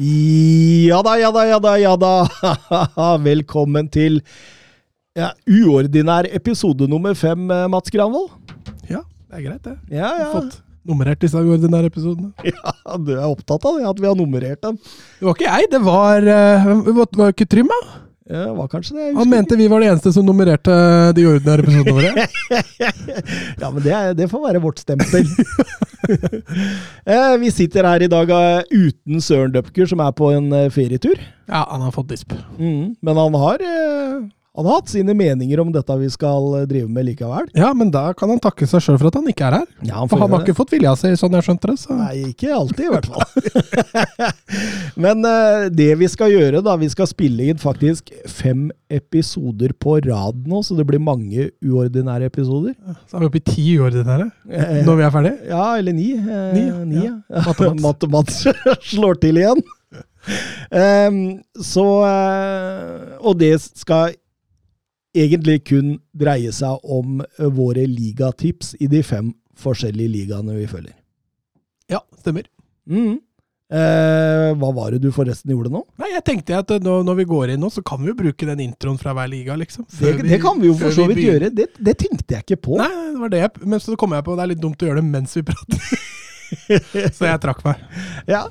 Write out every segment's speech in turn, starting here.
Ja da, ja da, ja da, ja da. Velkommen til ja, uordinær episode nummer fem, eh, Mats Granvold. Ja, det er greit, det. Ja, ja. Fått nummerert disse uordinære episodene. ja, du er opptatt av det, at vi har nummerert dem. Det var ikke jeg, det var uh, Var var ikke Trym, da? Ja, var kanskje det. Han mente vi var de eneste som nummererte de ordinære episodene våre. Ja, men det, det får være vårt stempel. Eh, vi sitter her i dag eh, uten Søren Døpker, som er på en eh, ferietur. Ja, han har fått disp. Mm, men han har, han har hatt sine meninger om dette vi skal eh, drive med likevel. Ja, men da kan han takke seg sjøl for at han ikke er her. Ja, han For han har det. ikke fått vilja si, sånn jeg skjønte det. Så. Nei, ikke alltid i hvert fall. Men uh, det vi skal gjøre, da, vi skal spille inn faktisk fem episoder på rad nå, så det blir mange uordinære episoder. Så er vi oppe i ti uordinære Eh, når vi er ferdige? Ja, eller ni. Eh, Ni, ja. ni ja. Matte-Mats. Matte-Mats slår til igjen. um, så uh, Og det skal egentlig kun dreie seg om eh, våre ligatips i de fem forskjellige ligaene vi følger. Ja, stemmer. Mm. Eh, hva var det du forresten gjorde nå? Nei, jeg tenkte at nå, når vi går inn nå, så kan vi jo bruke den introen fra hver liga, liksom. Det, vi, det kan vi jo for så vidt vi gjøre. Det, det tenkte jeg ikke på. Nei, det var det jeg Men så kom jeg på det er litt dumt å gjøre det mens vi prater. så jeg trakk meg. Ja.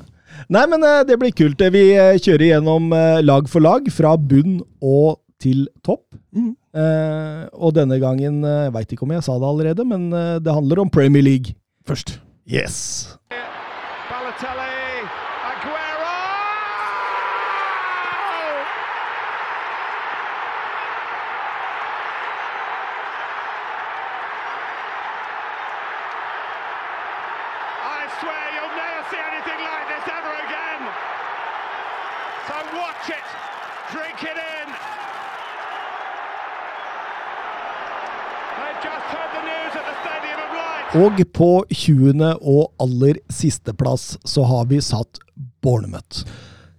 Nei, men eh, det blir kult. Vi eh, kjører gjennom eh, lag for lag, fra bunn og til topp. Mm. Eh, og denne gangen, eh, jeg veit ikke om jeg sa det allerede, men eh, det handler om Premier League. Først. Yes! Og på 20. og aller sisteplass så har vi satt Bornemøtt.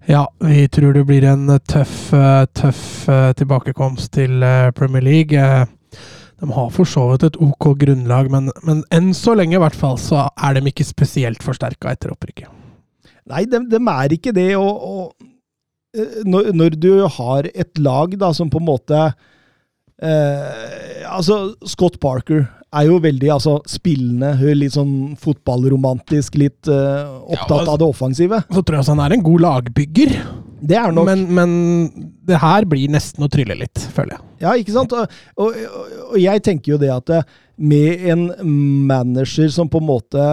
Ja, vi tror det blir en tøff, eh, tøff eh, tilbakekomst til eh, Premier League. De har for så vidt et ok grunnlag, men, men enn så lenge i hvert fall så er de ikke spesielt forsterka etter opprykket. Nei, de, er ikke det. Og, og når, når du har et lag da som på en måte eh, Altså, Scott Parker er jo veldig altså, spillende, litt sånn fotballromantisk, litt uh, opptatt altså- av det offensive. Så tror jeg også han er en god lagbygger, Det er nok men, men det her blir nesten å trylle litt, føler jeg. Ja, ikke sant? Og, og, og jeg tenker jo det at eh, med en manager som på en måte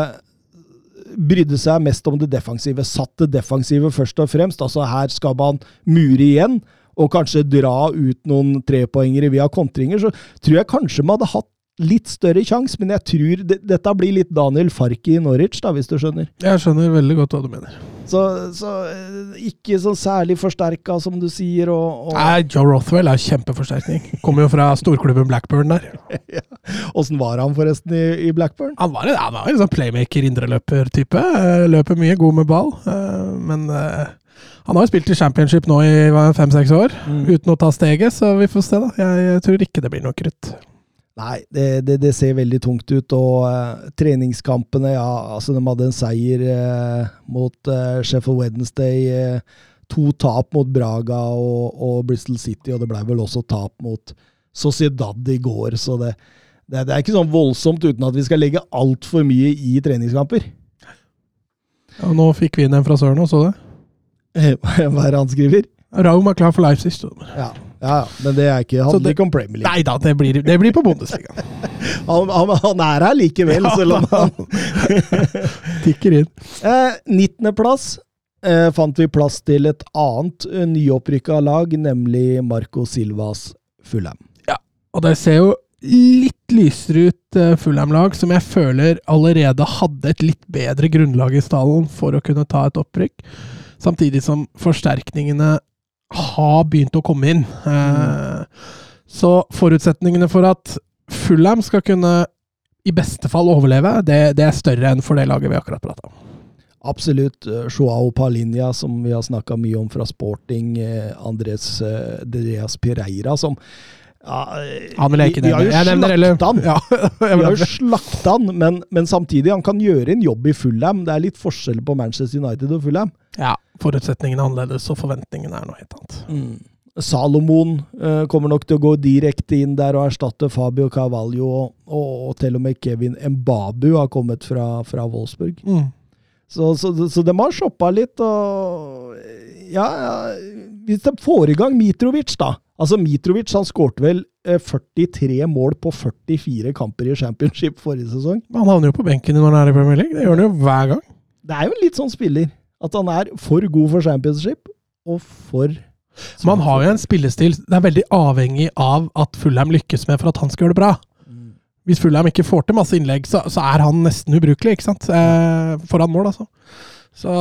brydde seg mest om det defensive, satt det defensive først og fremst, altså her skal man mure igjen, og kanskje dra ut noen trepoengere via kontringer, så tror jeg kanskje man hadde hatt litt større sjanse, men jeg tror det, dette blir litt Daniel Farki i Norwich, da, hvis du skjønner. Jeg skjønner veldig godt hva du mener. Så, så eh, ikke så særlig forsterka, som du sier, og, og Nei, Joe Rothwell er kjempeforsterkning. Kommer jo fra storklubben Blackburn der. Åssen var han forresten i, i Blackburn? Han var, han var en sånn playmaker, indreløper-type. Eh, Løper mye, god med ball. eh, Men han har jo spilt i championship nå i fem-seks år, Mm. uten å ta steget, så vi får se, da. Jeg tror ikke det blir noe krutt. Nei, det, det, det ser veldig tungt ut. Og uh, treningskampene, ja, altså de hadde en seier uh, mot uh, Sheffield Wednesday. to tap mot Braga og, og Bristol City, og det ble vel også tap mot Sociedad i går. Så det, det, det er ikke sånn voldsomt uten at vi skal legge altfor mye i treningskamper. Ja, nå fikk vi inn en fra Søren òg, så det. Hva er det han skriver? Raum er klar for Leipzig. Ja, ja, ja, men det er ikke, handler det- ikke om Premier League. Nei da, det blir, det blir på Bundesliga. Han, han, han er her likevel, Ja, selv om han Tikker inn. Eh, 19.-plass eh, fant vi plass til et annet eh, nyopprykka lag, nemlig Marco Silvas Fulham. Og det ser jo litt lysere ut uh, Fulham-lag, som jeg føler allerede hadde et litt bedre grunnlag i stallen for å kunne ta et opprykk. Samtidig som forsterkningene har begynt å komme inn. Uh, så forutsetningene for at Fulham skal kunne i beste fall overleve, det, det er større enn for det laget vi akkurat prata om. Absolutt. Joao Palinha, som vi har snakka mye om fra sporting. Andres Andreas Pereira, som ja, han vil jeg ikke nevne. Jeg nevner. Ja, vi har jo slakta han, men, men, samtidig, han kan gjøre en jobb i Fulham. Det er litt forskjell på Manchester United og Fulham. Ja, forutsetningene er annerledes, og forventningene er noe helt annet. Mm. Salomon uh, kommer nok til å gå direkte inn der og erstatte Fabio Cavallo, og, og, og til og med Kevin Mbabu har kommet fra, fra Wolfsburg. Mm. Så, så, så, de har shoppa litt, og ja, ja, Hvis de får i gang Mitrovic, da Altså, Mitrovic han skårte vel 43 eh, mål på 44 kamper i championship forrige sesong. Han havner jo på benken når han er i Premier League. Det gjør han jo hver gang. Det er jo litt sånn spiller. At han er for god for championship, og for Man har jo en spillestil Det er veldig avhengig av at Fulham lykkes med for at han skal gjøre det bra. Mm. Hvis Fulham ikke får til masse innlegg, så, så er han nesten ubrukelig, ikke sant? Eh, foran mål, altså. Så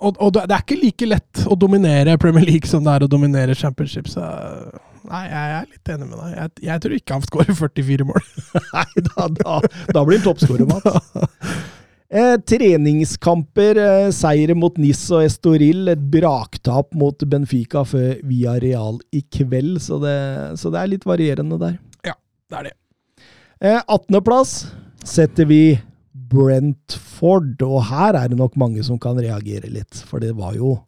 og, og, det er ikke like lett å dominere Premier League som det er å dominere Championship. Så nei, jeg er litt enig med deg. Jeg, jeg tror ikke han skårer 44 mål. nei, da, da, da blir han toppskårer, Mats. Eh, treningskamper, eh, seire mot NIS og Estoril, et braktap mot Benfica før Via Real i kveld, så det, så det er litt varierende der. Ja, det er det. Eh, 18.-plass setter vi Brentford. Og her er det nok mange som kan reagere litt, for det var jo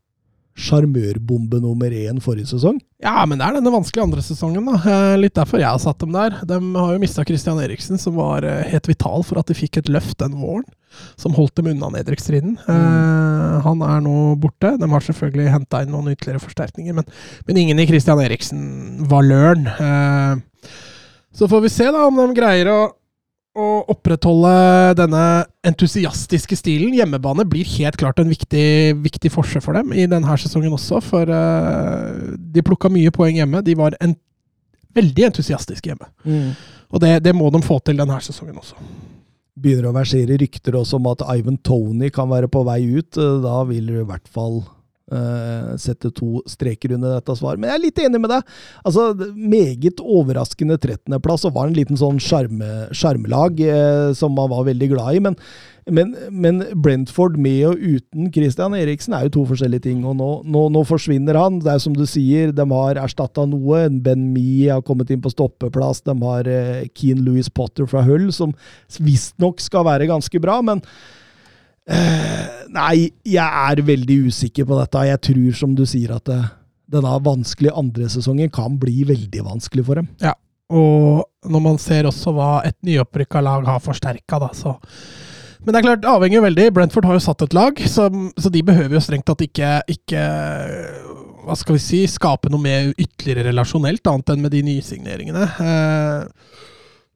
sjarmørbombe nummer én forrige sesong. Ja, men det er denne vanskelige andre sesongen. da. Eh, litt derfor jeg har satt dem der. De har jo mista Christian Eriksen, som var eh, helt vital for at de fikk et løft den våren. Som holdt dem unna nedrykksstriden. Mm. Eh, han er nå borte. De har selvfølgelig henta inn noen ytterligere forsterkninger, men, men ingen i Christian Eriksen-valøren. Eh, så får vi se da om de greier å å opprettholde denne entusiastiske stilen. Hjemmebane blir helt klart en viktig, viktig forskjell for dem i denne sesongen også. For uh, de plukka mye poeng hjemme. De var en, veldig entusiastiske hjemme. Mm. Og det, det, må de få til denne sesongen også. Begynner å versere rykter også om at Ivan Tony kan være på vei ut. Da vil du i hvert fall Uh, sette to streker under dette svaret. Men jeg er litt enig med deg. Altså, Meget overraskende 13.-plass, og var en liten sånn sjarmelag uh, som man var veldig glad i. Men, men, men, Brentford med og uten Christian Eriksen er jo to forskjellige ting. og Nå, nå, nå forsvinner han. Det er som du sier, de har erstatta noe. Ben Mee har kommet inn på stoppeplass. De har uh, Keen Louis Potter fra Hull, som visstnok skal være ganske bra. men nei, jeg er veldig usikker på dette. Jeg tror, som du sier, at eh, denne vanskelige andre sesongen kan bli veldig vanskelig for dem. Ja, og når man ser også hva et nyopprykka lag har forsterka, da, så Men det er klart, avhenger veldig. Brentford har jo satt et lag, så, så de behøver jo strengt tatt ikke, ikke hva skal vi si, skape noe mer ytterligere relasjonelt, annet enn med de nysigneringene. Uh,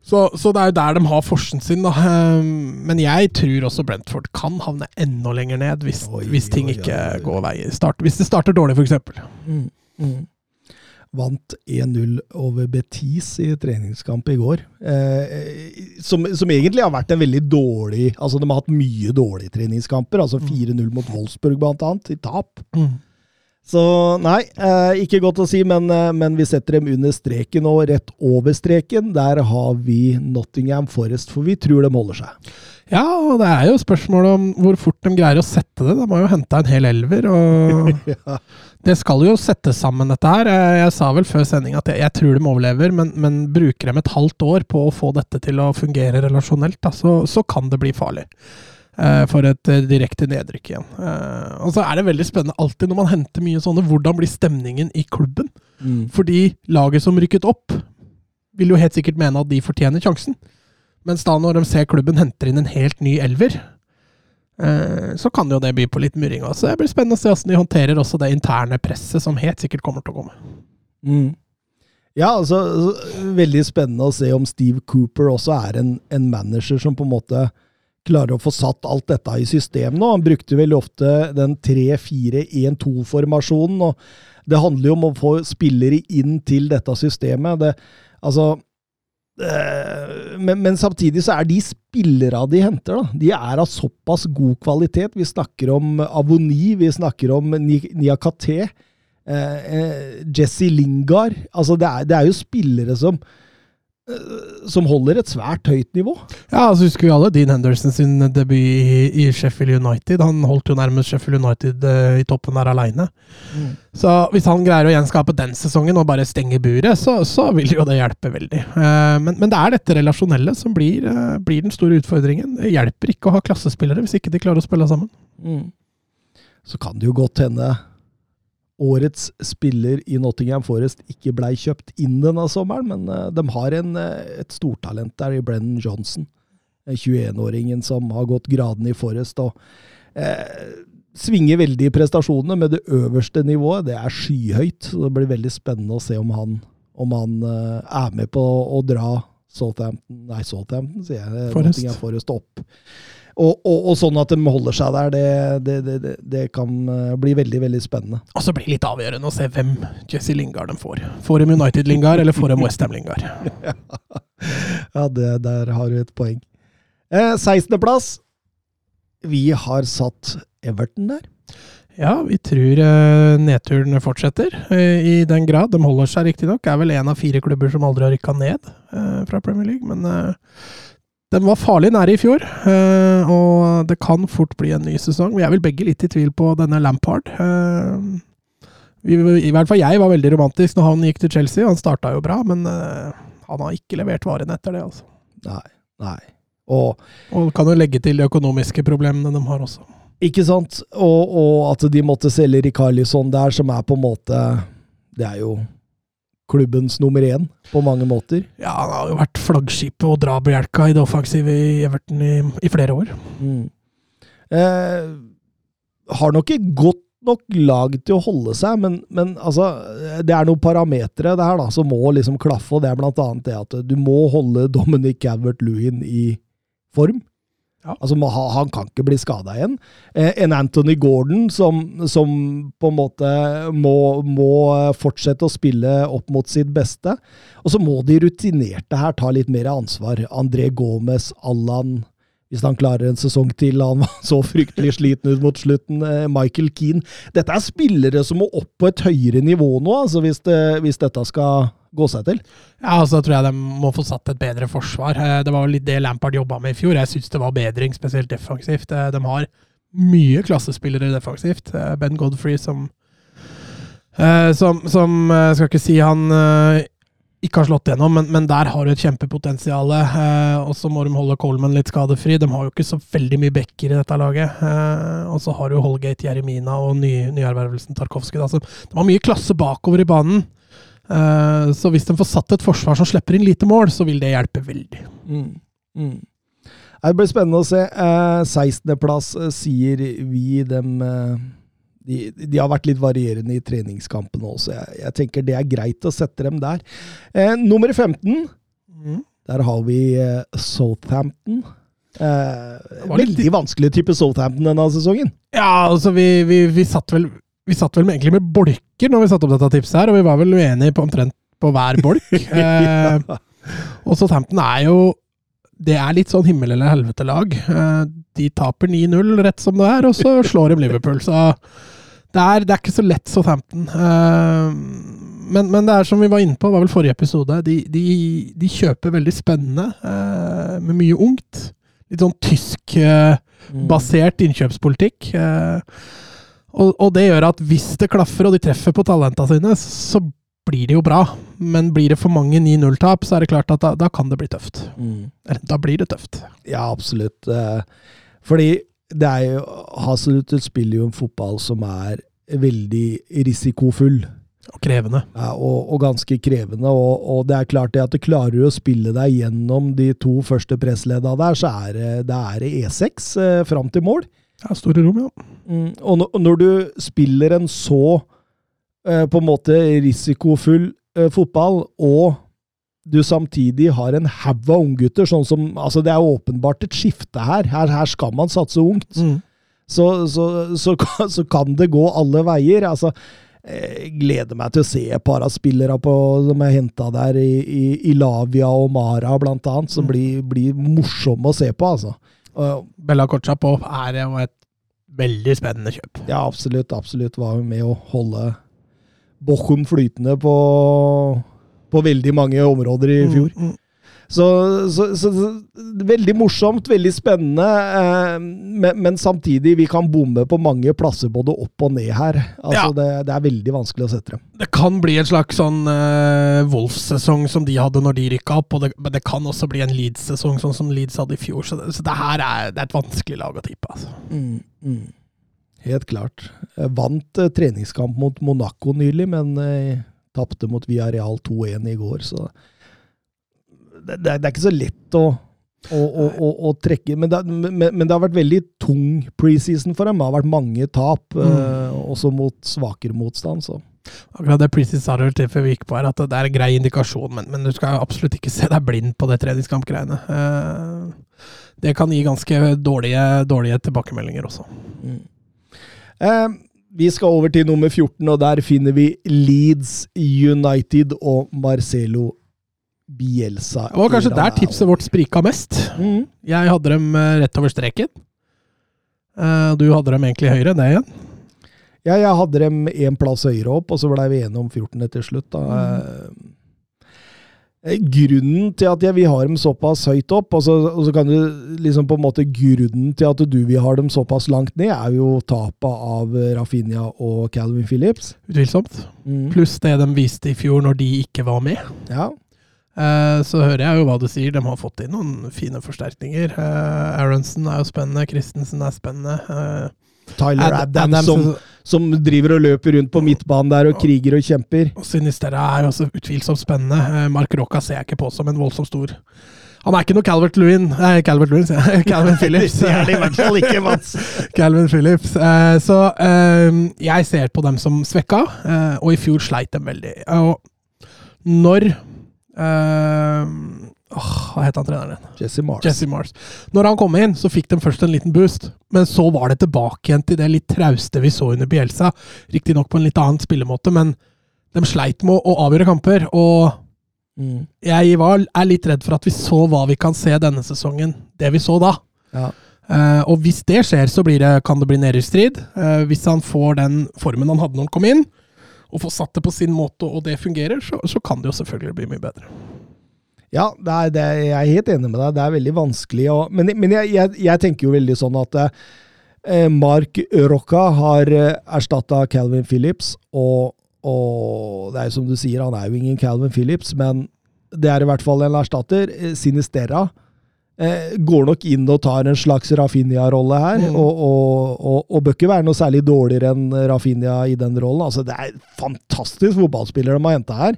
så, så, det er jo der de har forsen sin, da. Ehm, men jeg tror også Brentford kan havne enda lenger ned hvis, oi, hvis ting oi, ikke oi, går vei. Start, hvis det starter dårlig, f.eks. Mm, mm. Vant 1-0 over Betis i treningskamp i går. Eh, som, som, egentlig har vært en veldig dårlig Altså, de har hatt mye dårlige treningskamper. Altså 4-0 mm. mot Wolfsburg, blant annet, i tap. Mm. Så nei, eh, ikke godt å si, men, eh, men, vi setter dem under streken og rett over streken. Der har vi Nottingham Forest, for vi tror de holder seg. Ja, og det er jo spørsmålet om hvor fort de greier å sette det. De har jo henta en hel elver, og ja. det skal jo settes sammen, dette her. Jeg, jeg sa vel før sending at jeg, jeg, tror de overlever, men, men, bruker de et halvt år på å få dette til å fungere relasjonelt, da, så, så kan det bli farlig. Uh, for et uh, direkte nedrykk igjen. Uh, og så er det veldig spennende alltid når man henter mye sånne, hvordan blir stemningen i klubben? Mm. Fordi laget som rykket opp, vil jo helt sikkert mene at de fortjener sjansen. Mens da når de ser klubben henter inn en helt ny elver, så kan jo det by på litt murring. Så det blir spennende å se hvordan de håndterer også det interne presset som helt sikkert kommer til å komme. Mm. Ja, altså, veldig spennende å se om Steve Cooper også er en, en manager som på en måte klarer å få satt alt dette i system nå. Han brukte veldig ofte den 3-4-1-2-formasjonen. og Det handler jo om å få spillere inn til dette systemet. Det, altså, øh, men, men, samtidig så er de spillere de henter, da, de er av såpass god kvalitet. Vi snakker om Avoni, vi snakker om Niakate, eh, eh, Jesse Lingard. Altså, det er, det er jo spillere som som holder et svært høyt nivå. Ja, altså husker vi alle Dean Henderson sin debut i, i, Sheffield United. Han holdt jo nærmest Sheffield United uh, i toppen der aleine. Mm. Så hvis han greier å gjenskape den sesongen og bare stenge buret, så, så vil jo det hjelpe veldig. Uh, men, men, det er dette relasjonelle som blir, uh, blir, den store utfordringen. Det hjelper ikke å ha klassespillere hvis ikke de klarer å spille sammen. Mm. Så kan det jo godt hende årets spiller i Nottingham Forest ikke blei kjøpt inn denne sommeren, men uh, de har en, uh, et stortalent der i Brennan Johnson. 21-åringen som har gått graden i Forest og eh, svinger veldig i prestasjonene, med det øverste nivået. Det er skyhøyt. så Det blir veldig spennende å se om han, om han er med på å dra Southampton, nei, Southampton, sier jeg, Forrest. Nottingham Forest opp og, og, og, sånn at de holder seg der, det, det, det, det, kan eh, bli veldig veldig spennende. Og så blir det litt avgjørende å se hvem Jesse Lingard de får. Får de United-Lingard, eller får de Westham-Lingard? ja, der har du et poeng. Eh, 16.-plass. Vi har satt Everton der. Ja, vi tror uh, nedturen fortsetter, uh, i den grad. De holder seg riktignok. Er vel én av fire klubber som aldri har rykka ned uh, fra Premier League, men den var farlig nære i fjor, og det kan fort bli en ny sesong. Vi er vel begge litt i tvil på denne Lampard. I hvert fall jeg var veldig romantisk når han gikk til Chelsea. Han starta jo bra, men han har ikke levert varen etter det, altså. Nei, nei. Og, og kan jo legge til de økonomiske problemene de har også. Ikke sant? Og, og at de måtte selge Rikarlisson der, som er på en måte Det er jo klubbens nummer én på mange måter. Ja, han har jo vært flaggskipet og drabjelka i det offensive i Everton i, i flere år. Mm. Eh, har nok ikke godt nok lag til å holde seg, men, men altså, det er noen parametere der da, som må liksom klaffe, og det er blant annet det at du må holde Dominic Calvert-Lewin i form. Ja. Altså, Han kan ikke bli skada igjen. Eh, en Anthony Gordon som, som på en måte må, må, fortsette å spille opp mot sitt beste. Og så må de rutinerte her ta litt mer ansvar. André Gomez, Allan hvis han klarer en sesong til. Han var så fryktelig sliten ut mot slutten. Eh, Michael Keane. Dette er spillere som må opp på et høyere nivå nå, altså hvis, det, hvis dette skal gå seg til. Ja, altså tror jeg de må få satt et bedre forsvar. Eh, det var jo litt det Lampard jobba med i fjor. Jeg syns det var bedring, spesielt defensivt. Eh, de har mye klassespillere defensivt. Ben Godfrey som som, som Skal ikke si han ikke har slått gjennom, men, men der har du et kjempepotensial. Eh, og så må de holde Coleman litt skadefri. De har jo ikke så veldig mye backer i dette laget. Eh, og så har du Holgate, Jeremina og ny, nyervervelsen Tarkovskij. Altså, de har mye klasse bakover i banen. Eh, så hvis de får satt et forsvar som slipper inn lite mål, så vil det hjelpe veldig. Mm. Mm. Det blir spennende å se. Eh, 16.-plass eh, sier vi dem eh de, de, har vært litt varierende i treningskampene også. Jeg, jeg, tenker det er greit å sette dem der. Eh, nummer 15, mm. der har vi eh, Southampton. Eh, veldig vanskelig type Southampton denne sesongen. Ja, altså vi, vi, vi satt vel vi satt vel egentlig med bolker når vi satte opp dette tipset her, og vi var vel uenige på omtrent på hver bolk. eh, og Southampton er jo det er litt sånn himmel eller helvete-lag. Eh, de taper 9-0 rett som det er, og så slår de Liverpool. Så det er, det er ikke så lett Southampton. Uh, men, men det er som vi var inne på, var vel forrige episode, de, de, de kjøper veldig spennende, uh, med mye ungt. Litt sånn tysk-basert uh, innkjøpspolitikk. Og, og, det gjør at hvis det klaffer, og de treffer på talentene sine, så blir det jo bra. Men blir det for mange 9-0-tap, så er det klart at da, da kan det bli tøft. Mm. Da blir det tøft. Ja, absolutt. Fordi det er jo Hazelhut spiller jo en fotball som er veldig risikofull. Og krevende. Ja, og, og ganske krevende. Og, og, det er klart det at du klarer å spille deg gjennom de to første pressledda der, så er det, det er E6 eh, fram til mål. Ja, store rom, ja. Mm, og når, du spiller en så eh, på en måte risikofull eh, fotball, og du samtidig har en haug av unggutter. Sånn som, altså det er åpenbart et skifte her. Her, her skal man satse ungt. Mm. Så, så, så, så, kan det gå alle veier. Altså, Jeg gleder meg til å se et par av spillere på, som er henta der, i, i, i, Lavia og Mara blant annet, som mm. blir, blir morsomme å se på, altså. Bella Kortsapov er jo et veldig spennende kjøp. Ja, absolutt. Absolutt var med å holde Bochum flytende på, på veldig mange områder i mm, fjor. Mm, mm. Så, så, så, veldig morsomt, veldig spennende, eh, men, men, samtidig, vi kan bomme på mange plasser både opp og ned her. Altså, ja. det, det, er veldig vanskelig å sette dem. Det kan bli en slags sånn uh, Wolf-sesong som de hadde når de rykka opp, det, men det kan også bli en Leeds-sesong sånn som Leeds hadde i fjor. Så det, det her er, det er et vanskelig lag å tippe. Altså. Mm, mm. Helt klart. Jeg vant uh, treningskamp mot Monaco nylig, men uh, tapte mot Villarreal 2-1 i går, så det, det, er ikke så lett å, å, å, å trekke men det, men, men det, har vært veldig tung preseason for dem. Det har vært mange tap, mm. eh, også mot svakere motstand. så. Akkurat det Prissy sa det til før vi gikk på her, at det er en grei indikasjon, men, men du skal absolutt ikke se deg blind på det treningskampgreiene. Eh, det kan gi ganske dårlige, dårlige tilbakemeldinger også. Mm. Eh, vi skal over til nummer 14, og der finner vi Leeds United og Marcelo Bielsa. Det var kanskje der tipset vårt sprika mest. Mm. Jeg hadde dem eh, rett over streken. Uh, du hadde dem egentlig høyere det igjen? Ja, jeg hadde dem én plass høyere opp, og så blei vi enige om 14. til slutt. da. Mm. Grunnen til at jeg vil ha dem såpass høyt opp, og så, og så, kan du liksom på en måte Grunnen til at du vil ha dem såpass langt ned, er jo tapet av Rafinha og Calvin Phillips. Utvilsomt. Mm. Pluss det de viste i fjor når de ikke var med. Ja. Eh, så hører jeg jo hva du sier, de har fått inn noen fine forsterkninger. Uh, Aronsen er jo spennende, Christensen er spennende. Uh, Tyler Ad Adams, Adams som, som, driver og løper rundt på midtbanen der og kriger og kjemper. Og Sinistera er også utvilsomt spennende. Mark Rocca ser jeg ikke på som en voldsomt stor han er ikke noe Calvert Lewin Nei, Calvert Lewin, sier jeg. Calvin Phillips. det er det i hvert fall ikke, Mats. Calvin Phillips. så jeg ser på dem som svekka, og i fjor sleit dem veldig. Og når Uh, oh, hva het han treneren igjen? Jesse Mars. Jesse Mars. Når han kom inn, så fikk de først en liten boost, men så var det tilbake igjen til det litt trauste vi så under Bielsa. Riktignok på en litt annen spillemåte, men de sleit med å avgjøre kamper. Og mm. jeg var, er litt redd for at vi så hva vi kan se denne sesongen, det vi så da. Ja. Uh, og hvis det skjer, så det, kan det bli nedrykksstrid. Uh, hvis han får den formen han hadde når han kom inn, og få satt det på sin måte, og det fungerer, så, så kan det jo selvfølgelig bli mye bedre. Ja, det er, det jeg er helt enig med deg. Det er veldig vanskelig å Men, men jeg, jeg, jeg, tenker jo veldig sånn at eh, Mark Rocca har eh, erstatta Calvin Phillips, og, og, det er jo som du sier, han er jo ingen Calvin Phillips, men det er i hvert fall en erstatter. Eh, Sinisterra eh, går nok inn og tar en slags Rafinha-rolle her. Mm. Og, og, og, og, bør ikke være noe særlig dårligere enn Rafinha i den rollen. Altså, det er fantastisk fotballspiller de har henta her,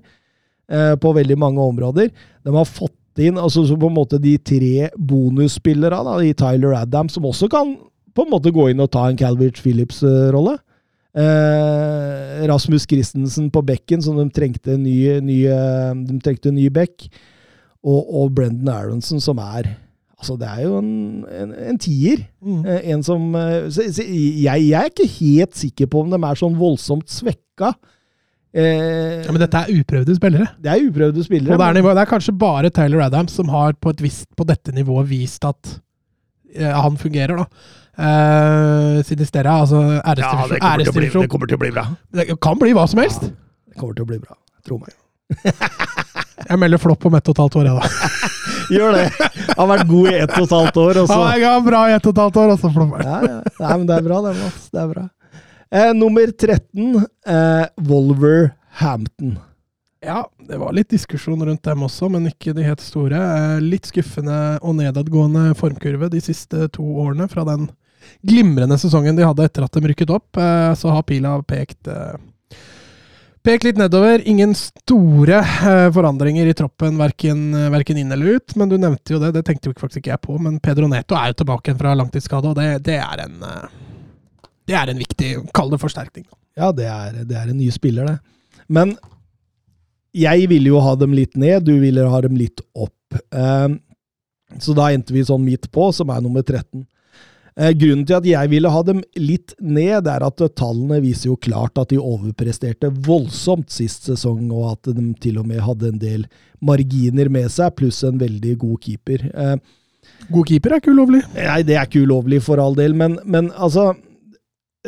eh, på veldig mange områder. De har fått inn altså, på en måte de tre bonusspillerne i Tyler Adams, som også kan på en måte gå inn og ta en Calvert Phillips-rolle. Eh, Rasmus Christensen på bekken, som de trengte en ny, ny, de trengte en ny bekk. Og, og Brendan Aronson, som er Altså, det er jo en, en, en tier. Mm. Eh, en som eh, så, så jeg, jeg, er ikke helt sikker på om de er sånn voldsomt svekka. Eh, ja, men dette er uprøvde spillere. Det er uprøvde spillere. Og det er, nivå, det er kanskje bare Taylor Adams som har på, vis, på dette nivået vist at eh, han fungerer, da. Eh, Sinistera, altså æresdivisjon. Ja, det kommer, bli, det kommer, til å bli bra. Det kan bli hva som helst. Ja, det kommer til å bli bra. Tro meg. jeg melder flopp om ett og et halvt år, jeg, da. Gjør det. Han har vært god i ett og et halvt år. Og så. Er bra i ett og et halvt år, og så flopper ja, ja. Nei, men det er bra, det. Mats. Det er bra. Eh, nummer 13, eh, Wolverhampton. Ja, det var litt diskusjon rundt dem også, men ikke de helt store. Eh, litt skuffende og nedadgående formkurve de siste to årene. Fra den glimrende sesongen de hadde etter at de rykket opp, eh, så har pila pekt eh, Pek litt nedover. Ingen store uh, forandringer i troppen, verken, uh, verken, inn eller ut. Men du nevnte jo det, det tenkte jo faktisk ikke jeg på. Men Pedro Neto er jo tilbake fra langtidsskade, og det, det, er en uh, Det er en viktig, kall det forsterkning. Ja, det er, det er en ny spiller, det. Men jeg ville jo ha dem litt ned, du ville ha dem litt opp. så da endte vi sånn midt på, som er nummer 13. Eh, grunnen til at jeg ville ha dem litt ned, er at eh, tallene viser jo klart at de overpresterte voldsomt sist sesong, og at de til og med hadde en del marginer med seg, pluss en veldig god keeper. Eh, God keeper er ikke ulovlig. Nei, det er ikke ulovlig for all del, men, men altså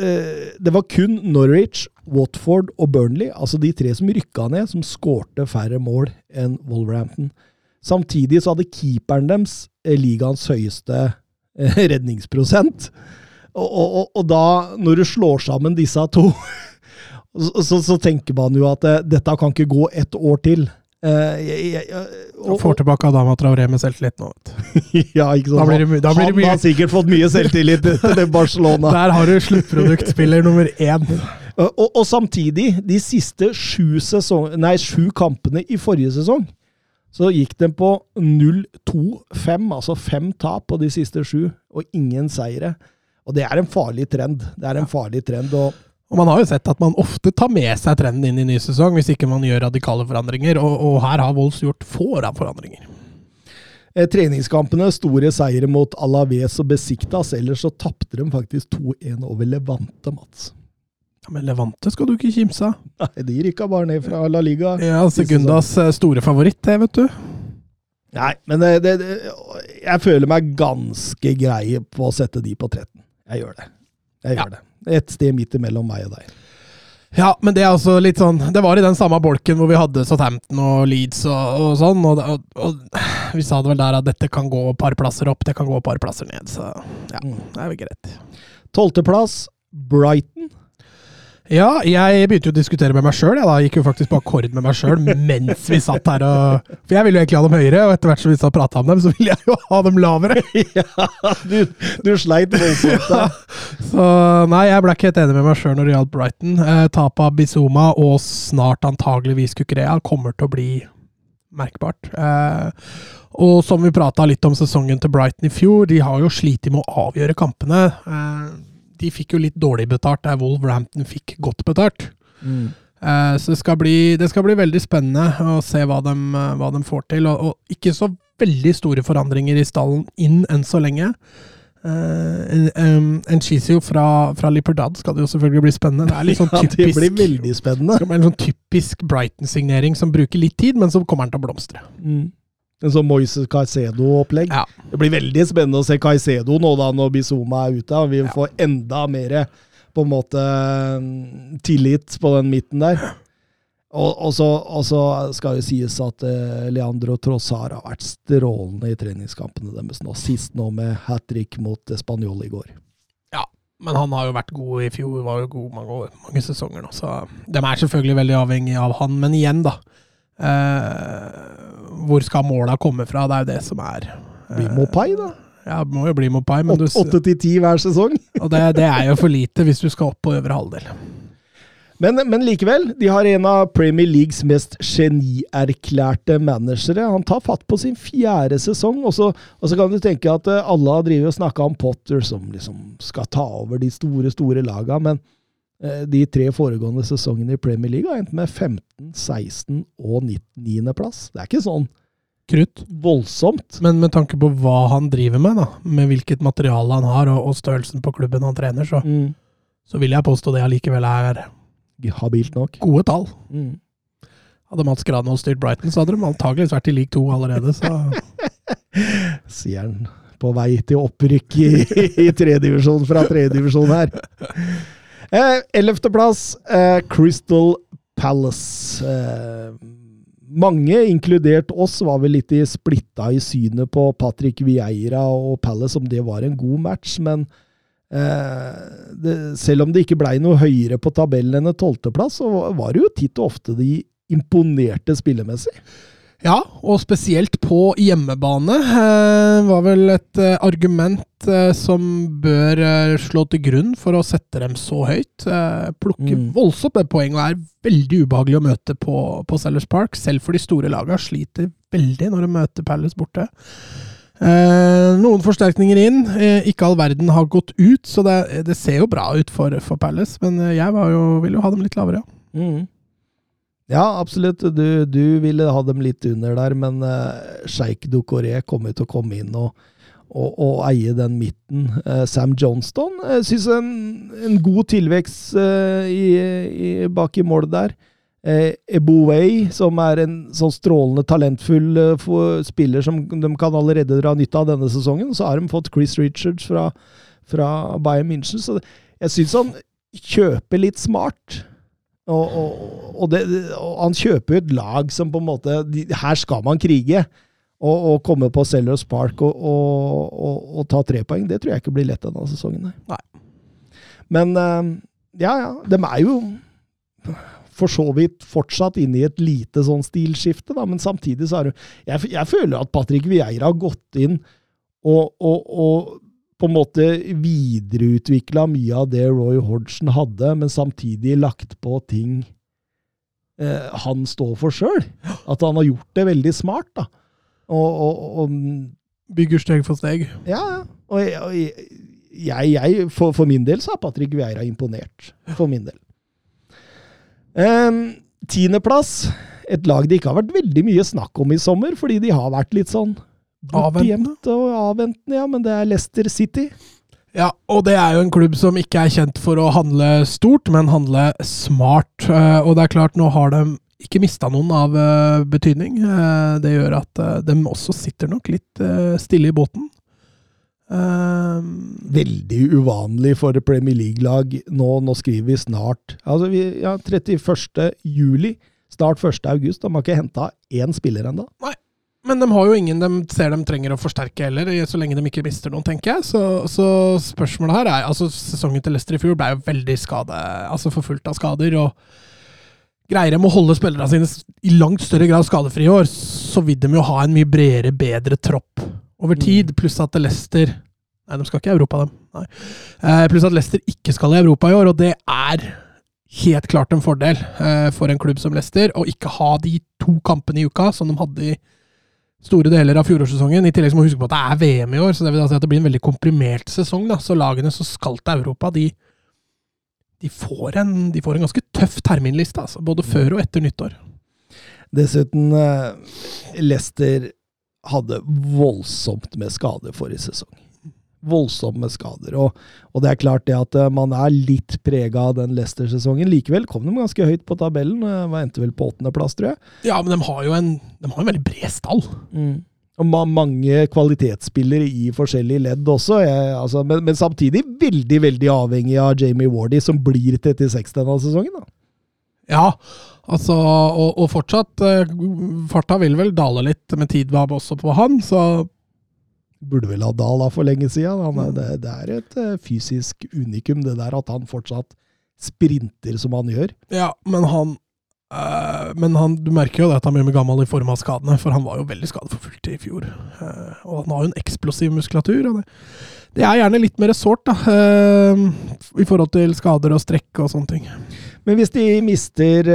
Det var kun Norwich, Watford og Burnley, altså de tre som rykka ned, som skårte færre mål enn Wolverhampton. Samtidig så hadde keeperen deres ligaens høyeste redningsprosent. Og, og, og, da, når du slår sammen disse to, så, så, tenker man jo at eh, dette kan ikke gå ett år til. Uh, jeg, jeg, jeg, Og får tilbake Adama Traoré med selvtillit nå, vet ja, ikke sant? Da blir det da blir det Han har sikkert fått mye selvtillit til det Barcelona. Der har du sluttproduktspiller nummer én. Og, og, og samtidig, de siste sju, sesong, nei, sju kampene i forrige sesong, så gikk de på 0-2-5, altså fem tap på de siste sju, og ingen seire. Og det er en farlig trend. Det er en farlig trend. og Og man har jo sett at man ofte tar med seg trenden inn i ny sesong, hvis ikke man gjør radikale forandringer, og, og her har Wolls gjort få forandringer. eh, Treningskampene, store seire mot Alaves og Besiktas, ellers så tapte de faktisk 2-1 over Levante, Mats. Ja, men Levante skal du ikke kimse av. Nei, de rykka bare ned fra La Liga. Ja, Segundas eh, store favoritt, det, vet du. Nei, men det, det, det, jeg føler meg ganske grei på å sette de på 13. Jeg gjør det. Jeg Ja. gjør det. Et sted midt imellom meg og deg. Ja, men det er altså litt sånn Det var i den samme bolken hvor vi hadde Southampton og Leeds og, og sånn, og, og, og vi sa det vel der at dette kan gå et par plasser opp, det kan gå et par plasser ned, så ja, Mm. det er vel greit. Tolvteplass, Brighton. Ja, jeg begynte jo å diskutere med meg sjøl. Jeg da gikk jo faktisk på akkord med meg sjøl mens vi satt her og For jeg ville jo egentlig ha dem høyere, og etter hvert som vi satt og prata om dem, så ville jeg jo ha dem lavere. ja, du, du sleit voldsomt der. Så nei, jeg ble ikke helt enig med meg sjøl når det gjaldt Brighton. Eh, Tapet av Bizuma og snart antageligvis Kukurea kommer til å bli merkbart. Eh, og som vi prata litt om sesongen til Brighton i fjor, de har jo slitt med å avgjøre kampene. Eh, de fikk jo litt dårlig betalt der Wolverhampton fikk godt betalt. Mm. Eh, så det skal, bli, det skal bli veldig spennende å se hva de, eh, hva de får til. Og, og ikke så veldig store forandringer i stallen inn enn så lenge. Uh, en, um, en Chizio fra, fra Lipperdad skal det jo selvfølgelig bli spennende. Det er litt sånn Ja, det blir veldig spennende. det blir en sånn typisk Brighton-signering som bruker litt tid, men så kommer den til å blomstre. Mm. En sånn Moises Caicedo-opplegg. Ja. Det blir veldig spennende å se Caicedo nå da når Bizuma er ute. Vi Vi får enda mer på en måte tillit på den midten der. Og, og, så, og så skal det sies at uh, Leandro Trossar har vært strålende i treningskampene deres nå. Sist nå med hat trick mot Spanjol i går. Ja, Men han har jo vært god i fjor, var jo god mange, år, mange sesonger nå. Så de er selvfølgelig veldig avhengig av han. Men igjen, da. Eh, hvor skal måla komme fra? Det er jo det som er eh, Blir Mopai, da. Ja, det må jo bli Mopai, Åtte til ti hver sesong. og det, det er jo for lite hvis du skal opp på øvre halvdel. Men, men likevel, de har en av Premier Leagues mest genierklærte managere. Han tar fatt på sin fjerde sesong, og så, og så kan du tenke at eh, alle har og snakka om Potter, som liksom skal ta over de store, store laga, men de tre foregående sesongene i Premier League har endt med 15, 16 og 19. plass. Det er ikke sånn Krutt. voldsomt. Men med tanke på hva han driver med, da, med hvilket materiale han har, og, og størrelsen på klubben han trener, så, Mm. så vil jeg påstå det allikevel er Habilt nok. gode tall. Mm. Hadde Mats Granvold styrt Brighton, så hadde de antakeligvis vært i league to allerede. Så sier han på vei til opprykk i, i tredivisjon fra tredjedivisjon her. Eh, Ellevteplass, eh, Crystal Palace. Eh, mange, inkludert oss, var vel litt i splitta i synet på Patrick Vieira og Palace, om det var en god match, men eh, det, selv om det ikke blei noe høyere på tabellen enn en tolvteplass, så var det jo titt og ofte de imponerte spillemessig. Ja, og spesielt på hjemmebane eh, var vel et eh, argument eh, som bør eh, slå til grunn for å sette dem så høyt. Eh, plukke Mm. voldsomt med poeng og er veldig ubehagelig å møte på, på Sellers Park. Selv for de store lagene sliter veldig når de møter Palace borte. Eh, noen forsterkninger inn. Ikke all verden har gått ut, så det, det ser jo bra ut for, for Palace. Men jeg var jo, ville jo ha dem litt lavere, ja. Mm. Ja, absolutt. Du, du ville ha dem litt under der, men uh, Sheikh Dukoré kommer til å komme inn og, og, og eie den midten. Uh, Sam Johnston jeg syns en, en god tilvekst uh, i, i, bak i mål der. Eh, Eboué, som er en sånn strålende talentfull eh, for- spiller som de kan allerede dra nytte av denne sesongen. Så har de fått Chris Richards fra, fra Bayern München. Så det- jeg syns han kjøper litt smart. Og, og, og, det, og han kjøper et lag som på en måte de, Her skal man krige. Og, og komme på Sellers Park og, og, og, og ta tre poeng, det tror jeg ikke blir lett denne sesongen. nei. Nei. Men eh, ja, ja. De er jo for så vidt fortsatt inne i et lite sånn stilskifte, da, men samtidig så er det Jeg, jeg føler at Patrick Vieira har gått inn og, og, og på en måte videreutvikla mye av det Roy Hodgson hadde, men samtidig lagt på ting eh, han står for sjøl. At han har gjort det veldig smart, da. Og, og, og Bygger steg for steg. ja, ja. og jeg, jeg, jeg for, for min del så er Patrick Vieira imponert. For min del. Um, Tiendeplass. Et lag det ikke har vært veldig mye snakk om i sommer, fordi de har vært litt sånn. Bortgjemt og avventende, ja. Men det er Leicester City. Ja, og det er jo en klubb som ikke er kjent for å handle stort, men handle smart. Eh, Og det er klart, nå har de ikke mista noen av eh, betydning. Eh, Det gjør at de også sitter nok litt stille i båten. Veldig uvanlig for Premier League-lag. Nå, nå skriver vi snart Altså, vi, ja, 31. juli. Snart 1. august. De har ikke henta én spiller ennå. Men de har jo ingen de ser de trenger å forsterke heller, så lenge de ikke mister noen, tenker jeg. Så, så spørsmålet her er altså Sesongen til Leicester i fjor ble jo veldig skade, altså forfulgt av skader. og Greier de å holde spillerne sine i langt større grad skadefrie i år, så vil de jo ha en mye bredere, bedre tropp over tid. Pluss at Leicester Nei, de skal ikke i Europa, dem. Nei. Eh, pluss at Leicester ikke skal i Europa i år, og det er helt klart en fordel eh, for en klubb som Leicester å ikke ha de to kampene i uka som de hadde i store deler av fjorårssesongen. I tillegg må vi huske på at det er VM i år, så det vil si at det blir en veldig komprimert sesong. da, Så lagene som skal til Europa, de, de, får, en, de får en ganske tøff terminliste, altså, både før og etter nyttår. Dessuten, Lester hadde voldsomt med skader forrige sesong. Voldsomt med skader. Og, og det er klart det at eh, man er litt prega av den Leicester-sesongen. Likevel kom de ganske høyt på tabellen. eh, var Endte vel på åttendeplass, tror jeg. Ja, men de har jo en, de har en veldig bred stall. Og ma mange kvalitetsspillere i forskjellige ledd også. Jeg, altså, men, men samtidig veldig veldig avhengig av Jamie Wardy, som blir 36 denne sesongen. da. Ja, altså, og, og fortsatt eh, Farta vil vel dale litt med tid også på han, så Burde vel ha Dahl av for lenge siden. Han er, det, det er et eh, fysisk unikum, det der at han fortsatt sprinter som han gjør. Ja, men han eh, Men han, du merker jo det at han blir med gammel i form av skadene, for han var jo veldig skadeforfulgt i fjor. Eh, og han har jo en eksplosiv muskulatur. Og det, det er gjerne litt mer sårt, da, i forhold til skader og strekk og sånne ting. Men hvis de mister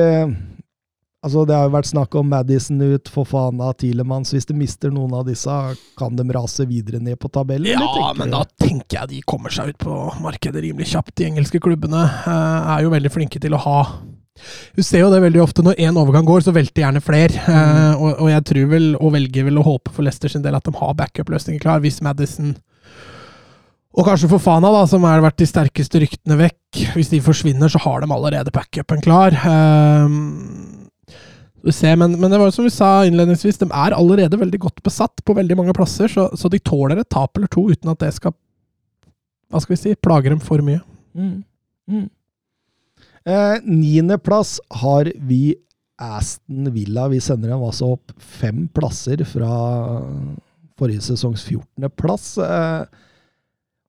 Altså, det har jo vært snakk om Madison ut, Fofana, Tilemanns. Hvis de mister noen av disse, kan de rase videre ned på tabellen? Ja, men da tenker jeg de kommer seg ut på markedet rimelig kjapt. De engelske klubbene eh, er jo veldig flinke til å ha Du ser jo det veldig ofte. Når én overgang går, så velter gjerne flere. Eh, og, og jeg tror vel, og velger vel å håpe for Leicester sin del, at de har backup-løsninger klar. Hvis Madison og kanskje Fofana, da, som har vært de sterkeste ryktene vekk. Hvis de forsvinner, så har de allerede backupen klar. Eh, men, men det var jo som vi sa innledningsvis, de er allerede veldig godt besatt på veldig mange plasser, så, så de tåler et tap eller to uten at det skal hva skal vi si, plage dem for mye. Mm. Mm. Eh, Niendeplass har vi Aston Villa. Vi sender dem altså opp fem plasser fra forrige sesongs 14. plass. Eh,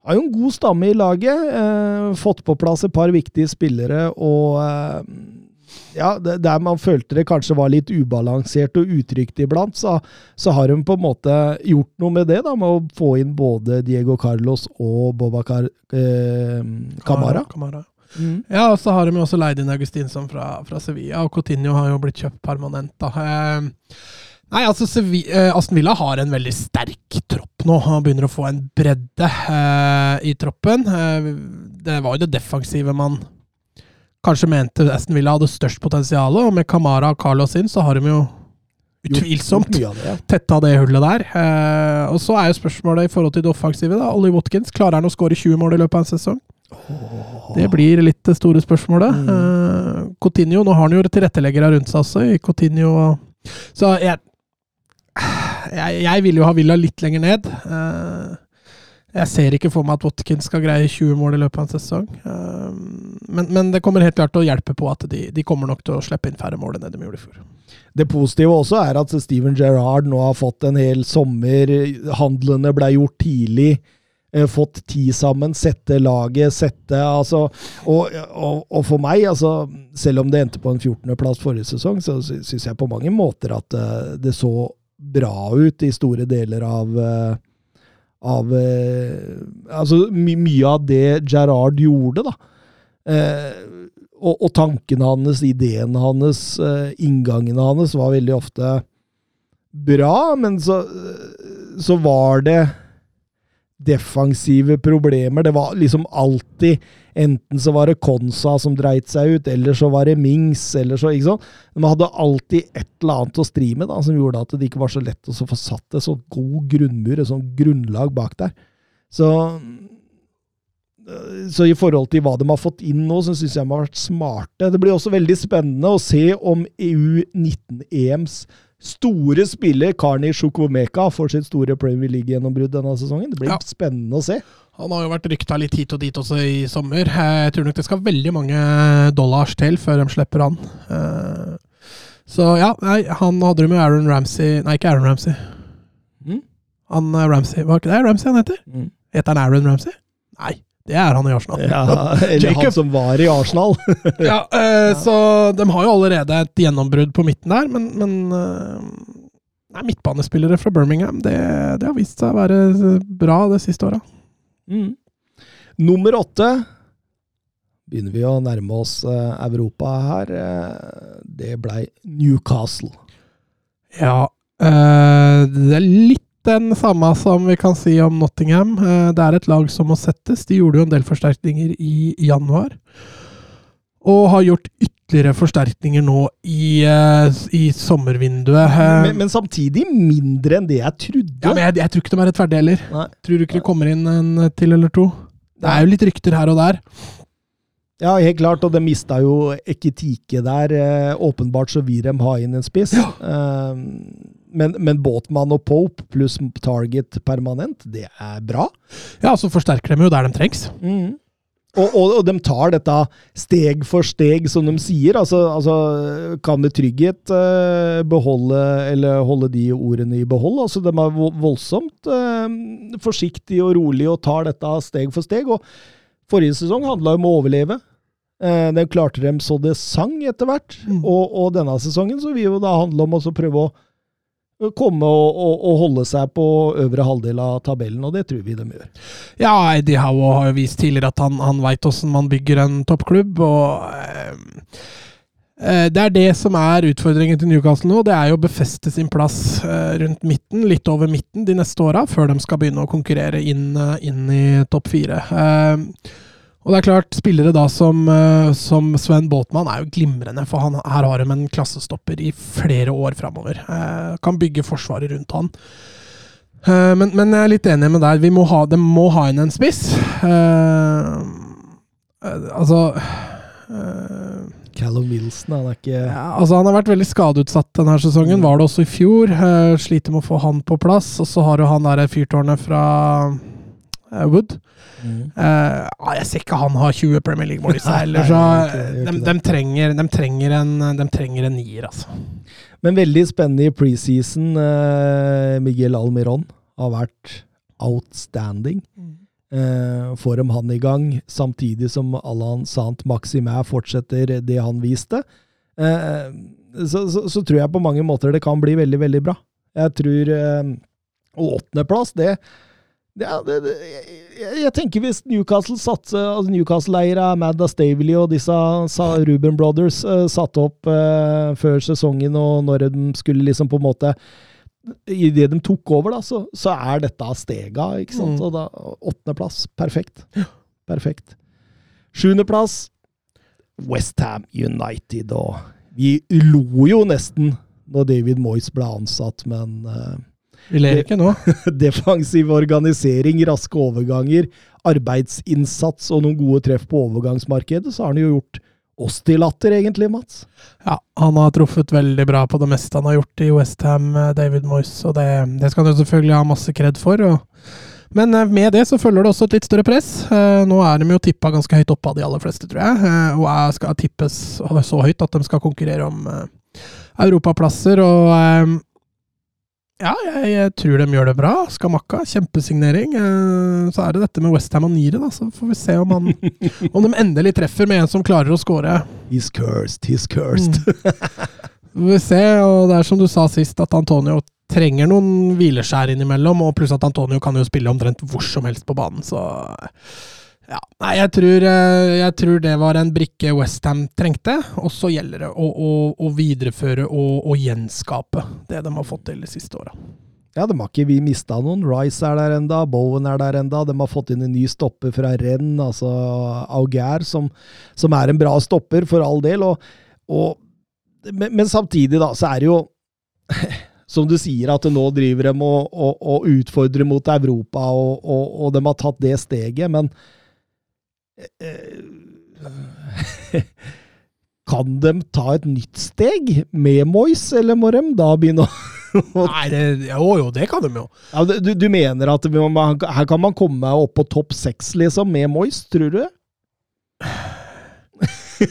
har jo en god stamme i laget. Eh, fått på plass et par viktige spillere og eh, ja, Der man følte det kanskje var litt ubalansert og utrygt iblant, så, så har de på en måte gjort noe med det, da, med å få inn både Diego Carlos og Bobakar eh, Kamara. Camara. Mm. Ja, og så har de jo også leid inn Augustinsson fra, fra Sevilla, og Coutinho har jo blitt kjøpt permanent. da. Eh, nei, altså Sevi eh, Aston Villa har en veldig sterk tropp nå. Han begynner å få en bredde eh, i troppen. Eh, det var jo det defensive man kanskje mente Aston Villa hadde størst potensial, og med Kamara og Carlos inn, så har de jo utvilsomt tetta det hullet der. Eh, og så er jo spørsmålet i forhold til det offensive. da, Ollie Watkins, klarer han å skåre 20 mål i løpet av en sesong? Det blir litt det store spørsmålet. Mm. Eh, Coutinho, nå har han jo tilretteleggere rundt seg også, i Coutinho. og- Så jeg, jeg Jeg vil jo ha Villa litt lenger ned. Eh, jeg ser ikke for meg at Watkins skal greie 20 mål i løpet av en sesong. Eh, men, men det kommer helt klart til å hjelpe på at de, de kommer nok til å slippe inn færre mål enn det de gjorde i fjor. Det positive også er at Steven Gerrard nå har fått en hel sommer. Handlene ble gjort tidlig. eh, Fått tid sammen, sette laget, sette altså, og, og, og for meg, altså, selv om det endte på en 14.-plass forrige sesong, så sy- syns jeg på mange måter at eh, det så bra ut i store deler av eh, av eh, Altså my, mye av det Gerard gjorde, da. Eh, og, og tankene hans, ideene hans, eh, inngangene hans var veldig ofte bra, men så, så var det defensive problemer. Det var liksom alltid Enten så var det Konsa som dreit seg ut, eller så var det Mings, eller så ikke sant? De hadde alltid et eller annet å stri med da, som gjorde at det ikke var så lett å få satt et så god grunnmur, et sånt grunnlag bak der. Så så i forhold til hva de har fått inn nå, så syns jeg de har vært smarte. Det blir også veldig spennende å se om EU19-EMs store spiller Karni Shukwomeka får sitt store Premier League-gjennombrudd denne sesongen. Det blir Ja. spennende å se. Han har jo vært rykta litt hit og dit også i sommer. Jeg tror nok det skal veldig mange dollars til før de slipper han. Eh, Så ja, nei, han hadde det med Aaron Ramsey Nei, ikke Aaron Ramsey. Mm. Han eh, Ramsey, Var ikke det Ramsey han heter? Heter han Aaron Ramsey? Nei, det er han i Arsenal. Ja, eller Jacob. han som var i Arsenal. Ja, eh, Så de har jo allerede et gjennombrudd på midten der, men, men eh, nei, midtbanespillere fra Birmingham, det, det har vist seg å være bra det siste åra. Mm. Nummer åtte begynner vi å nærme oss eh, Europa her. Eh, det blei Newcastle. Ja, eh, det er litt den samme som vi kan si om Nottingham. Eh, det er et lag som må settes. De gjorde jo en del forsterkninger i januar. Og har gjort ytterligere forsterkninger nå i, eh, i sommervinduet. Eh, Men, men samtidig mindre enn det jeg trodde. ja, men jeg, jeg tror ikke de er rettferdige heller. Nei. Tror du ikke det kommer inn en til eller to? Det er jo litt rykter her og der. Ja, helt klart, og de mista jo Ekitike der. Åpenbart så vil de ha inn en spiss. Eh, men, men Båtmann og Pope pluss Target permanent, det er bra. Ja, så forsterker de jo der de trengs. Og, og, og de tar dette steg for steg, som de sier. Altså, altså kan det trygghet eh, beholde, eller holde de ordene i behold. Altså, de er voldsomt eh, forsiktige og rolige og tar dette steg for steg. Og forrige sesong handla om å overleve. Eh, den klarte dem så det sang etter hvert. Mm. Og, og denne sesongen så vil jo da handle om å prøve å komme og, og, og holde seg på øvre halvdel av tabellen, og det tror vi de gjør. Ja, Eddie Howe har jo vist tidligere at han, han veit åssen man bygger en toppklubb. og eh, eh, Det er det som er utfordringen til Newcastle nå. Det er jo å befeste sin plass eh, rundt midten, litt over midten, de neste åra, før de skal begynne å konkurrere inn, eh, inn i topp fire. Eh, og det er klart, spillere da som, eh, som Sven Båtmann er jo glimrende, for han, her har de en klassestopper i flere år framover. Eh, kan bygge forsvaret rundt han. Eh, men, men jeg er litt enig med deg. Vi må ha, de må ha inn en spiss. Eh, altså Callum Wilson, han er ikke ja, altså Han har vært veldig skadeutsatt denne sesongen. Var det også i fjor. Sliter med å få han på plass. Og så har du han der fyrtårnet fra Wood. Mm. Eh, ah, jeg ser ikke han har 20 Premier League-mål i seg heller, så de, de, trenger, de, trenger en, de trenger en nier, altså. Men veldig spennende i preseason. Uh, Miguel Almiron har vært outstanding. Eh, får dem han i gang, samtidig som Allan Sant Maximæ fortsetter det han viste. Uh, så, så, så tror jeg på mange måter det kan bli veldig, veldig bra. Jeg tror eh, Og åttendeplass, det det, det, det jeg, jeg tenker hvis Newcastle satser altså Newcastle-eiere, Madda Stavely og disse sa Ruben Brothers uh, satte opp uh, før sesongen, og når de skulle liksom på en måte Idet de tok over, da, så, så er dette stega, ikke sant? Mm. Og da, Åttendeplass, perfekt. Perfekt. Sjuendeplass, Westham United, og vi lo jo nesten når David Moyes ble ansatt, men uh, Vi ler ikke nå. defensiv organisering, raske overganger, arbeidsinnsats og noen gode treff på overgangsmarkedet, så har han jo gjort oss til latter, egentlig, Mats. Ja, han har truffet veldig bra på det meste han har gjort i Westham, David Moyes, og det, det skal han jo selvfølgelig ha masse kred for. Og, men eh, med det så følger det også et litt større press. Eh, nå er de jo tippa ganske høyt oppe av de aller fleste, tror jeg, eh, og jeg skal tippes så høyt at de skal konkurrere om europaplasser. og ja, jeg, jeg, tror de gjør det bra. Skamakka, kjempesignering. Eh, så er det dette med Westham og Nire, da. Så får vi se om, han, om de endelig treffer med en som klarer å score. He's cursed, he's cursed. Mm. får vi se. Og det er som du sa sist, at Antonio trenger noen hvileskjær innimellom. Og pluss at Antonio kan jo spille omtrent hvor som helst på banen, så ja, nei, jeg tror, eh, jeg tror, det var en brikke Westham trengte. Og så gjelder det å, å, å videreføre og, og, gjenskape det de har fått til de siste åra. Ja, de har ikke vi mista noen. Rice er der enda, Bowen er der enda. De har fått inn en ny stopper fra renn, altså Auger, som, som, er en bra stopper, for all del. Og, og, men, men, samtidig, da, så er det jo Som du sier, at nå driver de og, og utfordrer mot Europa, og, de har tatt det steget. men Kan de ta et nytt steg med Moyes, eller må de da begynne å Nei, det, jo jo, det kan de jo. Ja, du, du, mener at her kan man komme opp på topp seks, liksom, med Moyes, tror du?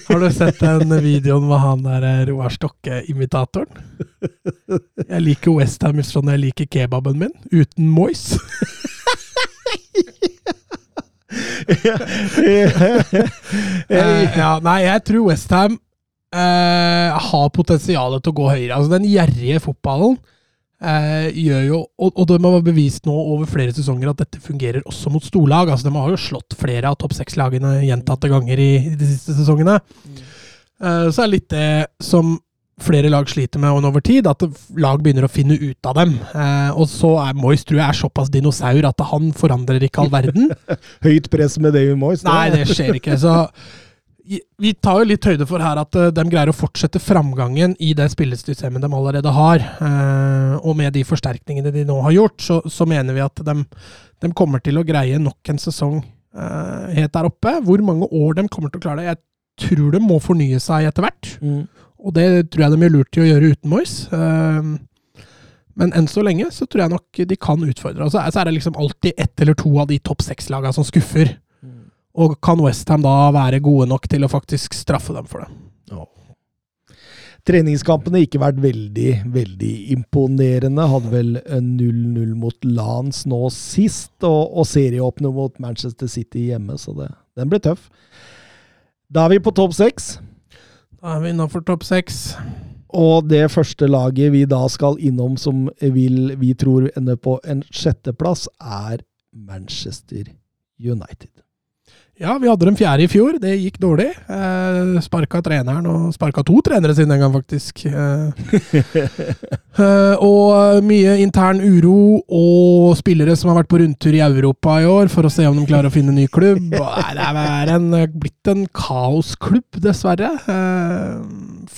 Har du sett den videoen med han der eh, Roar Stokke-imitatoren? Jeg liker Westham sånn jeg liker kebaben min, uten Moyes. uh, ja, nei, jeg tror Westham eh, har potensial til å gå høyere. Altså, den gjerrige fotballen uh, gjør jo Og, og de har bevist nå over flere sesonger at dette fungerer også mot storlag. Altså, de har jo slått flere av topp seks-lagene gjentatte ganger i, i, de siste sesongene. Uh, så er det litt det som flere lag sliter med over tid, at lag begynner å finne ut av dem. Eh, og så er Moyes tror jeg er såpass dinosaur at han forandrer ikke all verden. Høyt press med David Moyes? Nei, det skjer ikke. Så vi tar jo litt høyde for her at uh, de greier å fortsette framgangen i det spillesystemet de allerede har. Uh, og med de forsterkningene de nå har gjort, så, så mener vi at de, de, kommer til å greie nok en sesong uh, helt der oppe. Hvor mange år de kommer til å klare det, jeg tror de må fornye seg etter hvert. Mm. Og det tror jeg de gjør lurt i å gjøre uten Moyes. Ehm, men enn så lenge så tror jeg nok de kan utfordre. Og så er det liksom alltid ett eller to av de topp seks-lagene som skuffer. Mm. Og kan Westham da være gode nok til å faktisk straffe dem for det? Ja. Treningskampene ikke vært veldig, veldig imponerende. Hadde vel 0-0 mot Lans nå sist, og, og serieåpner mot Manchester City hjemme, så det, den ble tøff. Da er vi på topp seks. Da er vi innafor topp seks. Og det første laget vi da skal innom som vil, vi tror ender på en sjetteplass, er Manchester United. Ja, vi hadde dem fjerde i fjor. Det gikk dårlig. Eh, sparka treneren, og sparka to trenere siden den gang, faktisk. Eh, eh, og mye intern uro, og spillere som har vært på rundtur i Europa i år for å se om de klarer å finne ny klubb. Det er en, blitt en kaosklubb, dessverre. Eh,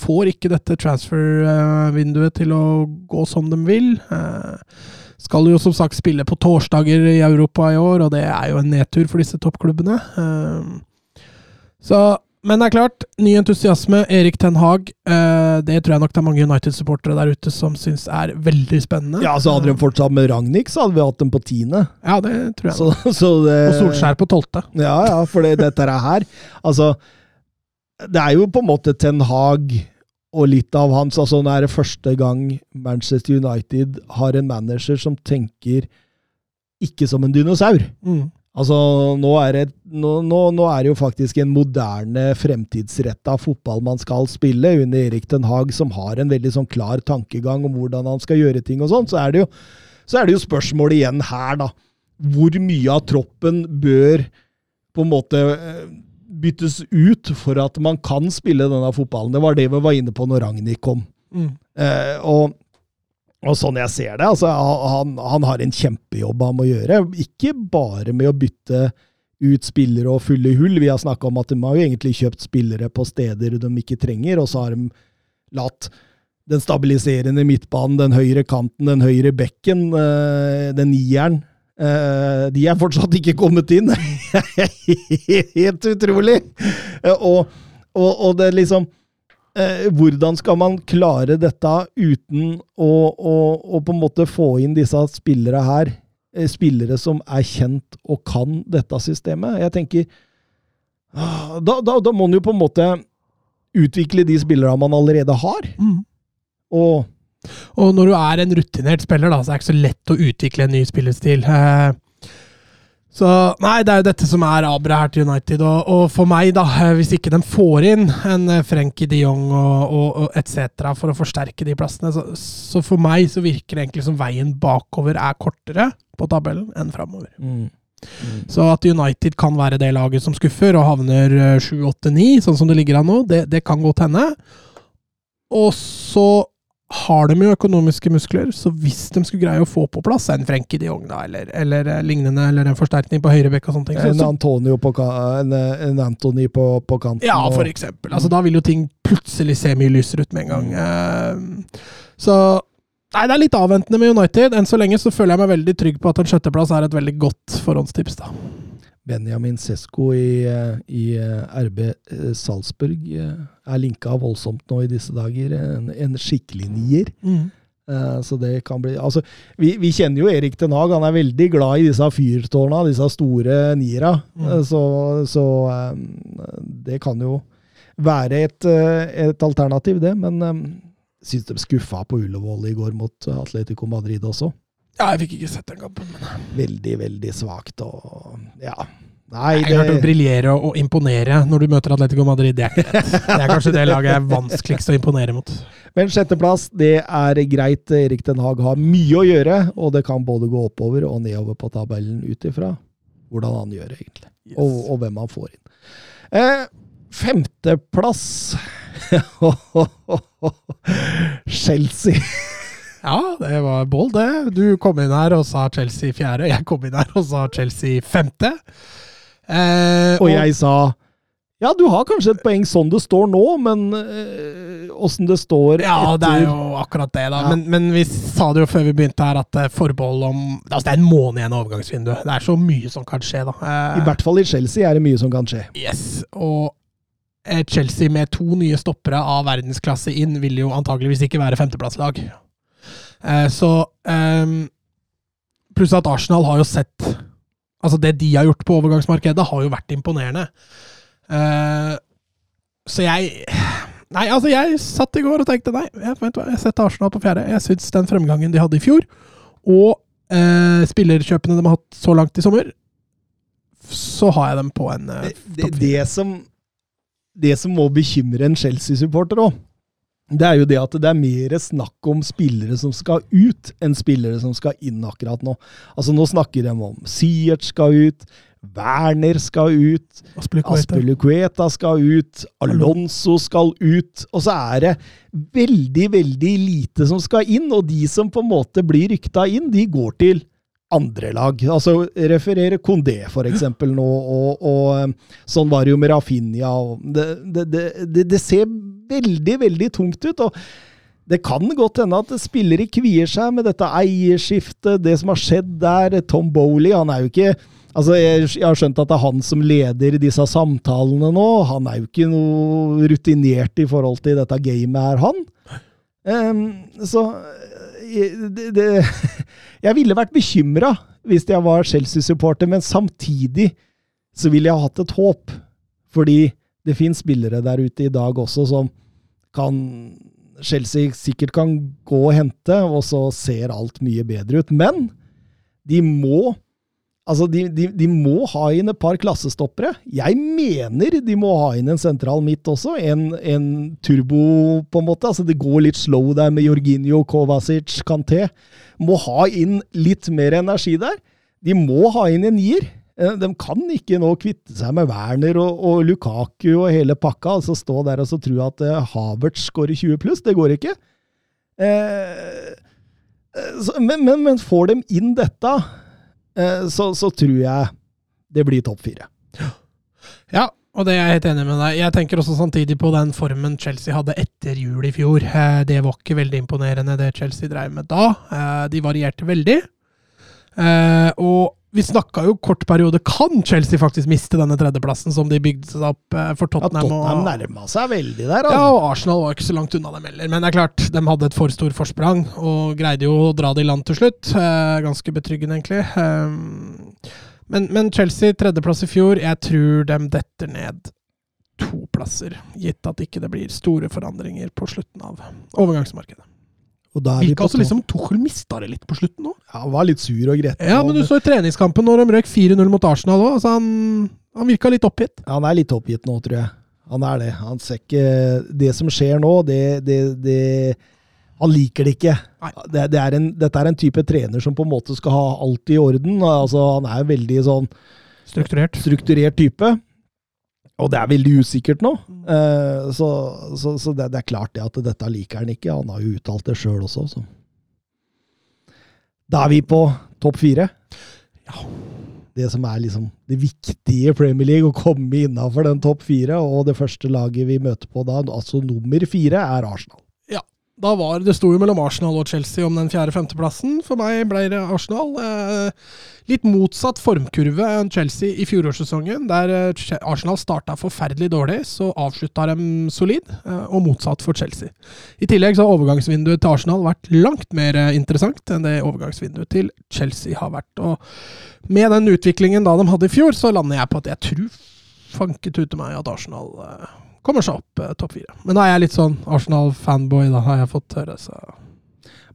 får ikke dette transfer-vinduet til å gå som de vil. Eh, skal jo som sagt spille på torsdager i Europa i år, og det er jo en nedtur for disse toppklubbene. Ehm, så, men det er klart, ny entusiasme. Erik Ten Hag. Eh, det tror jeg nok det er mange United-supportere der ute som syns er veldig spennende. Ja, så hadde de fortsatt med Ragnhild, så hadde vi hatt dem på tiende. Ja, det tror jeg. Så, så det, og Solskjær på tolvte. Ja, ja, for det, dette er her Altså, det er jo på en måte Ten Hag og litt av hans altså Nå er det første gang Manchester United har en manager som tenker ikke som en dinosaur. Mm. Altså, nå er, det, nå, nå, nå er, det, jo faktisk en moderne, fremtidsretta fotball man skal spille, under Erik Den Haag, som har en veldig sånn klar tankegang om hvordan han skal gjøre ting og sånn. Så, er det jo, så er det jo spørsmålet igjen her, da. Hvor mye av troppen bør på en måte eh, byttes ut for at man kan spille denne fotballen. Det var det vi var inne på når Ragnhild kom. Mm. Eh, og, og, sånn jeg ser det, altså, han, han, har en kjempejobb han må gjøre. Ikke bare med å bytte ut spillere og fulle hull. Vi har snakka om at de har jo egentlig kjøpt spillere på steder de ikke trenger, og så har de latt den stabiliserende midtbanen, den høyre kanten, den høyre bekken, eh, den nieren. Eh, de er fortsatt ikke kommet inn. Helt utrolig! Uh, og, og, og det liksom liksom Hvordan skal man klare dette uten å, å, å, på en måte få inn disse spillere her? Spillere som er kjent og kan dette systemet. Jeg tenker ah, Da, da, da må man jo på en måte utvikle de spillerne man allerede har. Mm. Og, og når du er en rutinert spiller, da, så er det ikke så lett å utvikle en ny spillestil. Eh, så nei, det er jo dette som er abra her til United. Og, og, for meg, da, eh, hvis ikke de får inn en eh, Frenkie de Jong og, og, og etc. for å forsterke de plassene, så, så, for meg så virker det egentlig som veien bakover er kortere på tabellen enn framover. Mm. Mm. Så at United kan være det laget som skuffer og havner 7-8-9, sånn som det ligger an nå, det, det kan godt hende. Og så har de jo økonomiske muskler, så hvis de skulle greie å få på plass en Frenkie de Jong da, eller, eller, eh, lignende, eller en forsterkning på høyrebekk og sånne ting så, En Antonio på, en, en Anthony på, på, kanten. Ja, for eksempel. Altså, da vil jo ting plutselig se mye lysere ut med en gang. Uh, så Nei, det er litt avventende med United. Enn så lenge så føler jeg meg veldig trygg på at en sjetteplass er et veldig godt forhåndstips, da. Benjamin Sesko i, i eh, RB eh, Salzburg eh, er linka voldsomt nå i disse dager. En, en skikkelig nier. Mm. Uh, så det kan bli Altså, vi, vi, kjenner jo Erik Ten Hag. Han er veldig glad i disse fyrtårna, disse store niera. Mm. Uh, så, så um, det kan jo være et, et alternativ, det. Men um, syns de skuffa på Ullevål i går mot Atletico Madrid også. Ja, jeg fikk ikke sett den kampen, men Veldig, veldig svakt og Ja. Nei, det... Jeg har hørt å briljere og imponere når du møter Atletico Madrid. Det er. Det er kanskje det laget er vanskeligst å imponere mot. Men sjetteplass, det er greit. Erik Den Haag har mye å gjøre, og det kan både gå oppover og nedover på tabellen ut ifra hvordan han gjør, egentlig. Yes. Og, og, hvem han får inn. Eh, femteplass Chelsea. Ja, det var bold, det. Du kom inn her og sa Chelsea fjerde. Jeg kom inn her og sa Chelsea femte. Eh, og, og jeg sa ja, du har kanskje et poeng sånn det står nå, men åssen øh, det står ja, etter Ja, det er jo akkurat det, da. Ja. Men, men, vi sa det jo før vi begynte her, at eh, forbehold om Altså, det er en måned igjen av overgangsvinduet. Det er så mye som kan skje, da. Eh, I hvert fall i Chelsea er det mye som kan skje. Yes, og eh, Chelsea med to nye stoppere av verdensklasse inn vil jo antageligvis ikke være femteplasslag. Eh, så um, Pluss at Arsenal har jo sett Altså, det de har gjort på overgangsmarkedet, har jo vært imponerende. Uh, så jeg Nei, altså, jeg satt i går og tenkte nei, jeg, vet hva, jeg setter Arsenal på fjerde. Jeg syns den fremgangen de hadde i fjor, og uh, spillerkjøpene de har hatt så langt i sommer, så har jeg dem på en uh, det, det, det, som, det som må bekymre en Chelsea-supporter òg, det er jo det at det er mer snakk om spillere som skal ut, enn spillere som skal inn akkurat nå. Altså Nå snakker de om Siert skal ut, Werner skal ut, Aspelekueta skal ut, Alonso skal ut. Og så er det veldig, veldig lite som skal inn, og de som på en måte blir rykta inn, de går til andre lag. Altså referere Kondé, for eksempel, nå, og, og sånn var det jo med Rafinha. Det, det, det, det, ser veldig, veldig tungt ut. og det kan godt hende at spillere kvier seg med dette eierskiftet, det som har skjedd der. Tom Bowley, han er jo ikke Altså, jeg, har skjønt at det er han som leder disse samtalene nå. Han er jo ikke noe rutinert i forhold til dette gamet her, han. Um, så det, det, Jeg ville vært bekymra hvis jeg var Chelsea-supporter, men samtidig så ville jeg hatt et håp. Fordi det finnes spillere der ute i dag også som kan Chelsea sikkert kan gå og hente, og så ser alt mye bedre ut. Men de må Altså, de, de, de, må ha inn et par klassestoppere. Jeg mener de må ha inn en sentral midt også. En, en, turbo, på en måte. Altså, det går litt slow der med Jorginho, Kovacic, Kanté. Må ha inn litt mer energi der. De må ha inn en nier. Eh, de kan ikke nå kvitte seg med Werner og, og Lukaku og hele pakka, altså stå der og så tro at uh, Havertz skårer 20 pluss. Det går ikke. Eh, eh, men, men, men får de inn dette Eh, så, så tror jeg det blir topp fire. Ja, Og det er jeg helt enig med deg. Jeg tenker også samtidig på den formen Chelsea hadde etter jul i fjor. Eh, Det var ikke veldig imponerende, det Chelsea drev med da. Eh, De varierte veldig. Eh, Og vi snakka jo kort periode Kan Chelsea faktisk miste denne tredjeplassen som de bygde seg opp for for Ja, Tottenham? Tottenham nærma seg veldig der, ja, altså. og Arsenal var ikke så langt unna dem heller. Men det er klart, de hadde et for stor forsprang og greide jo å dra det i land til slutt. Eh, Ganske betryggende, egentlig. Eh, Men, men Chelsea, tredjeplass i fjor, jeg tror de detter ned to plasser. Gitt at ikke det blir store forandringer på slutten av overgangsmarkedet. Vi også liksom Tuchel mista det litt på slutten nå. Ja, han var litt sur og gretten. Ja, men du så i treningskampen når de røk 4-0 mot Arsenal òg. Altså han, han virka litt oppgitt. Ja, Han er litt oppgitt nå, tror jeg. Han er det. Han ser ikke Det som skjer nå, det, det, det Han liker det ikke. Det, det er en, dette er en type trener som på en måte skal ha alt i orden. Altså, han er veldig sånn Strukturert. strukturert type. Og det er veldig usikkert nå. Eh, så så, så det, det er klart det at dette liker han ikke. Han har jo uttalt det sjøl også. Så. Da er vi på topp fire. Ja. Det som er liksom det viktige i Premier League, å komme innafor den topp fire. Og det første laget vi møter på da, altså nummer fire, er Arsenal. Da var, Det sto jo mellom Arsenal og Chelsea om den fjerde-femteplassen. For meg ble det Arsenal. Eh, litt motsatt formkurve enn Chelsea i fjorårssesongen, der eh, Arsenal starta forferdelig dårlig, så avslutta de solid, eh, og motsatt for Chelsea. I tillegg så har overgangsvinduet til Arsenal vært langt mer eh, interessant enn det overgangsvinduet til Chelsea har vært. Og med den utviklingen da de hadde i fjor, så lander jeg på at jeg tror fanket ut til meg at Arsenal kommer seg opp topp fire. Men da er jeg litt sånn Arsenal-fanboy, da har jeg fått høre, så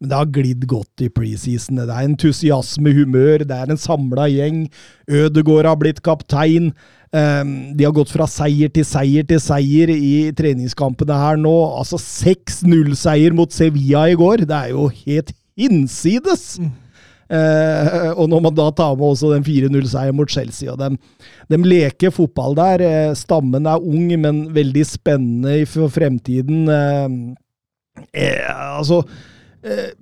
Men det har glidd godt i preseason. Det er entusiasme, humør, det er en samla gjeng. Ødegaard har blitt kaptein. Um, de har gått fra seier til seier til seier i treningskampene her nå. Altså 6-0-seier mot Sevilla i går. Det er jo helt hinsides! Mm. Eh, og når man da tar med også den 4-0-seieren mot Chelsea og dem, de leker fotball der. Eh, stammen er ung, men veldig spennende for fremtiden. Eh, eh, altså eh,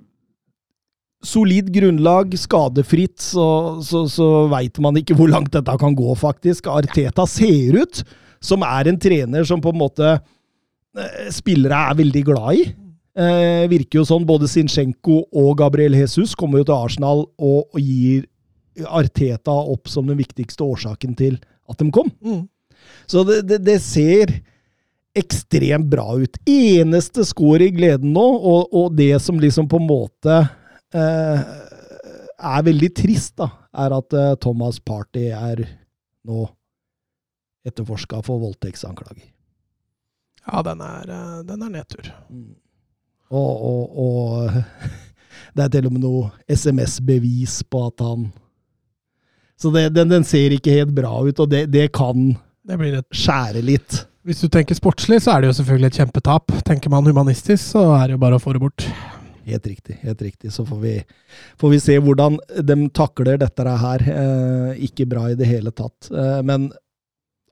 Solid grunnlag, skadefritt, så, så, så veit man ikke hvor langt dette kan gå, faktisk. Arteta ser ut som er en trener som på en måte eh, spillere er veldig glad i. Eh, virker jo sånn. Både Zinchenko og Gabriel Jesus kommer jo til Arsenal og, og gir Arteta opp som den viktigste årsaken til at de kom. mm. Så det, det, det ser ekstremt bra ut. Eneste skår i gleden nå, og, og det som liksom på en måte eh, er veldig trist, da, er at eh, Thomas Party er nå etterforska for voldtektsanklager. Ja, den er, eh, den er nedtur. Og, og, og det er til og med noe SMS-bevis på at han Så det, den, den ser ikke helt bra ut, og det, det kan Det blir et skjære litt. Hvis du tenker sportslig, så er det jo selvfølgelig et kjempetap. Tenker man humanistisk, så er det jo bare å få det bort. Helt riktig. helt riktig. Så får vi, får vi se hvordan de takler dette her. Eh, ikke bra i det hele tatt. Eh, men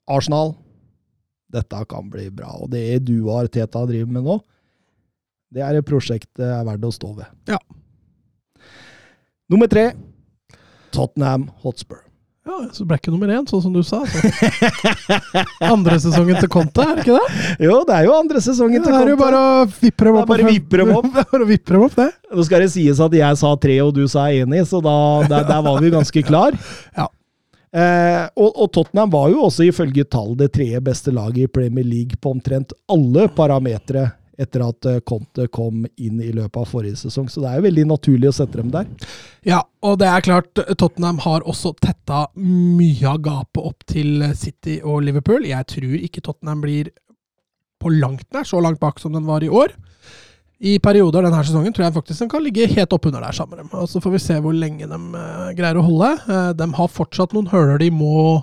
Arsenal, dette kan bli bra. Og det du og Arteta driver med nå, det er et prosjekt det er verdt å stå ved. Ja. Nummer tre Tottenham Hotspur. Ja, Så ble ikke nummer én, sånn som du sa. Så. Andre sesongen til Conte, er det ikke det? Jo, det er jo andre sesongen Det til er jo Conte. bare å vippe dem Det opp. bare vippe dem opp. Det bare vippe dem opp, det. Nå skal det sies at jeg sa tre, og du sa enig, så da, der, der var vi ganske klar. Ja. Eh, og, og Tottenham var jo også ifølge tall det tredje beste laget i Premier League på omtrent alle parametere etter at eh, Conte kom inn i løpet av forrige sesong, så det er jo veldig naturlig å sette dem der. Ja, og det er klart, Tottenham har også tetta mye av gapet opp til City og Liverpool. Jeg tror ikke Tottenham blir på langt nær så langt bak som den var i år. I perioder denne sesongen tror jeg faktisk den kan ligge helt oppunder der sammen med dem. Og Så får vi se hvor lenge de uh, greier å holde. Uh, de har fortsatt noen høler de må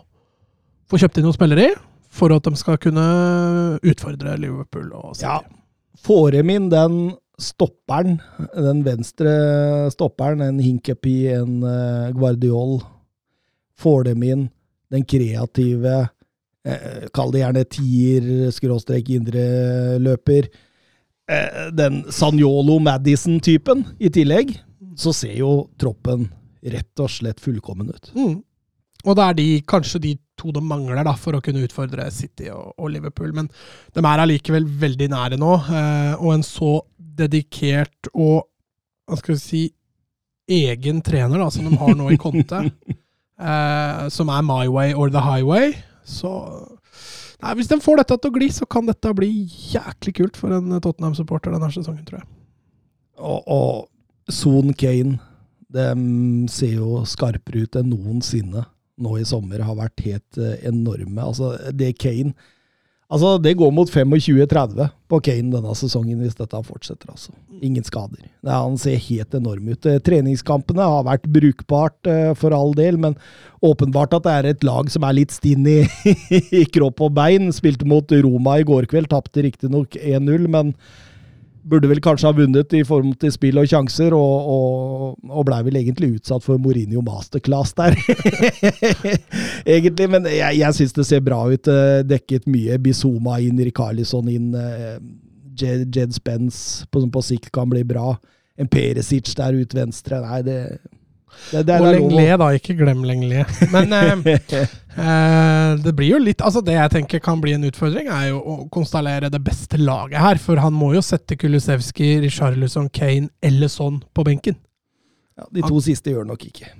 få kjøpt inn noen spillere i, for at de skal kunne utfordre Liverpool og City. Ja. Får dem inn den stopperen, den venstre stopperen, en Hinkepi, en eh, Guardiol, får dem inn den kreative, eh, kall det gjerne tier, skråstrek indre løper, eh, den Sanjolo-Madison-typen i tillegg, så ser jo troppen rett og slett fullkommen ut. Mm. Og det er de, kanskje de to de mangler da, for å kunne utfordre City og, og Liverpool. Men de er allikevel veldig nære nå. Eh, og en så dedikert og hva skal vi si egen trener da, som de har nå i Conte, eh, som er my way or the highway, så Nei, Hvis de får dette til å gli, så kan dette bli jæklig kult for en Tottenham-supporter denne sesongen, tror jeg. Og, og Son Kane, de ser jo skarpere ut enn noensinne nå i sommer. Har vært helt eh, enorme. Altså, det Kane Altså, Det går mot 25-30 på Kane denne sesongen hvis dette fortsetter. altså. Ingen skader. Det, han ser helt enorm ut. Eh, treningskampene har vært brukbart uh, for all del, men åpenbart at det er et lag som er litt stinn i, i kropp og bein. Spilte mot Roma i går kveld, tapte riktignok 1-0, men burde vel kanskje ha vunnet i form til spill og sjanser, og, og, og blei vel egentlig utsatt for Mourinho masterclass der. egentlig, men jeg, jeg syns det ser bra ut. Eh, dekket mye. Bizoma inn, Rikarlison inn. Eh, Jed, Jed Spence som på sikt kan bli bra. En Peresic der ut venstre. Nei, det det, det, og Lenglet, da. Ikke glem Lenglet. Men eh, eh, det blir jo litt Altså, det jeg tenker kan bli en utfordring, er jo å konstallere det beste laget her. For han må jo sette Kulusevski, Richarlison, Kane eller sånn på benken. Ja, De to han, siste gjør nok ikke.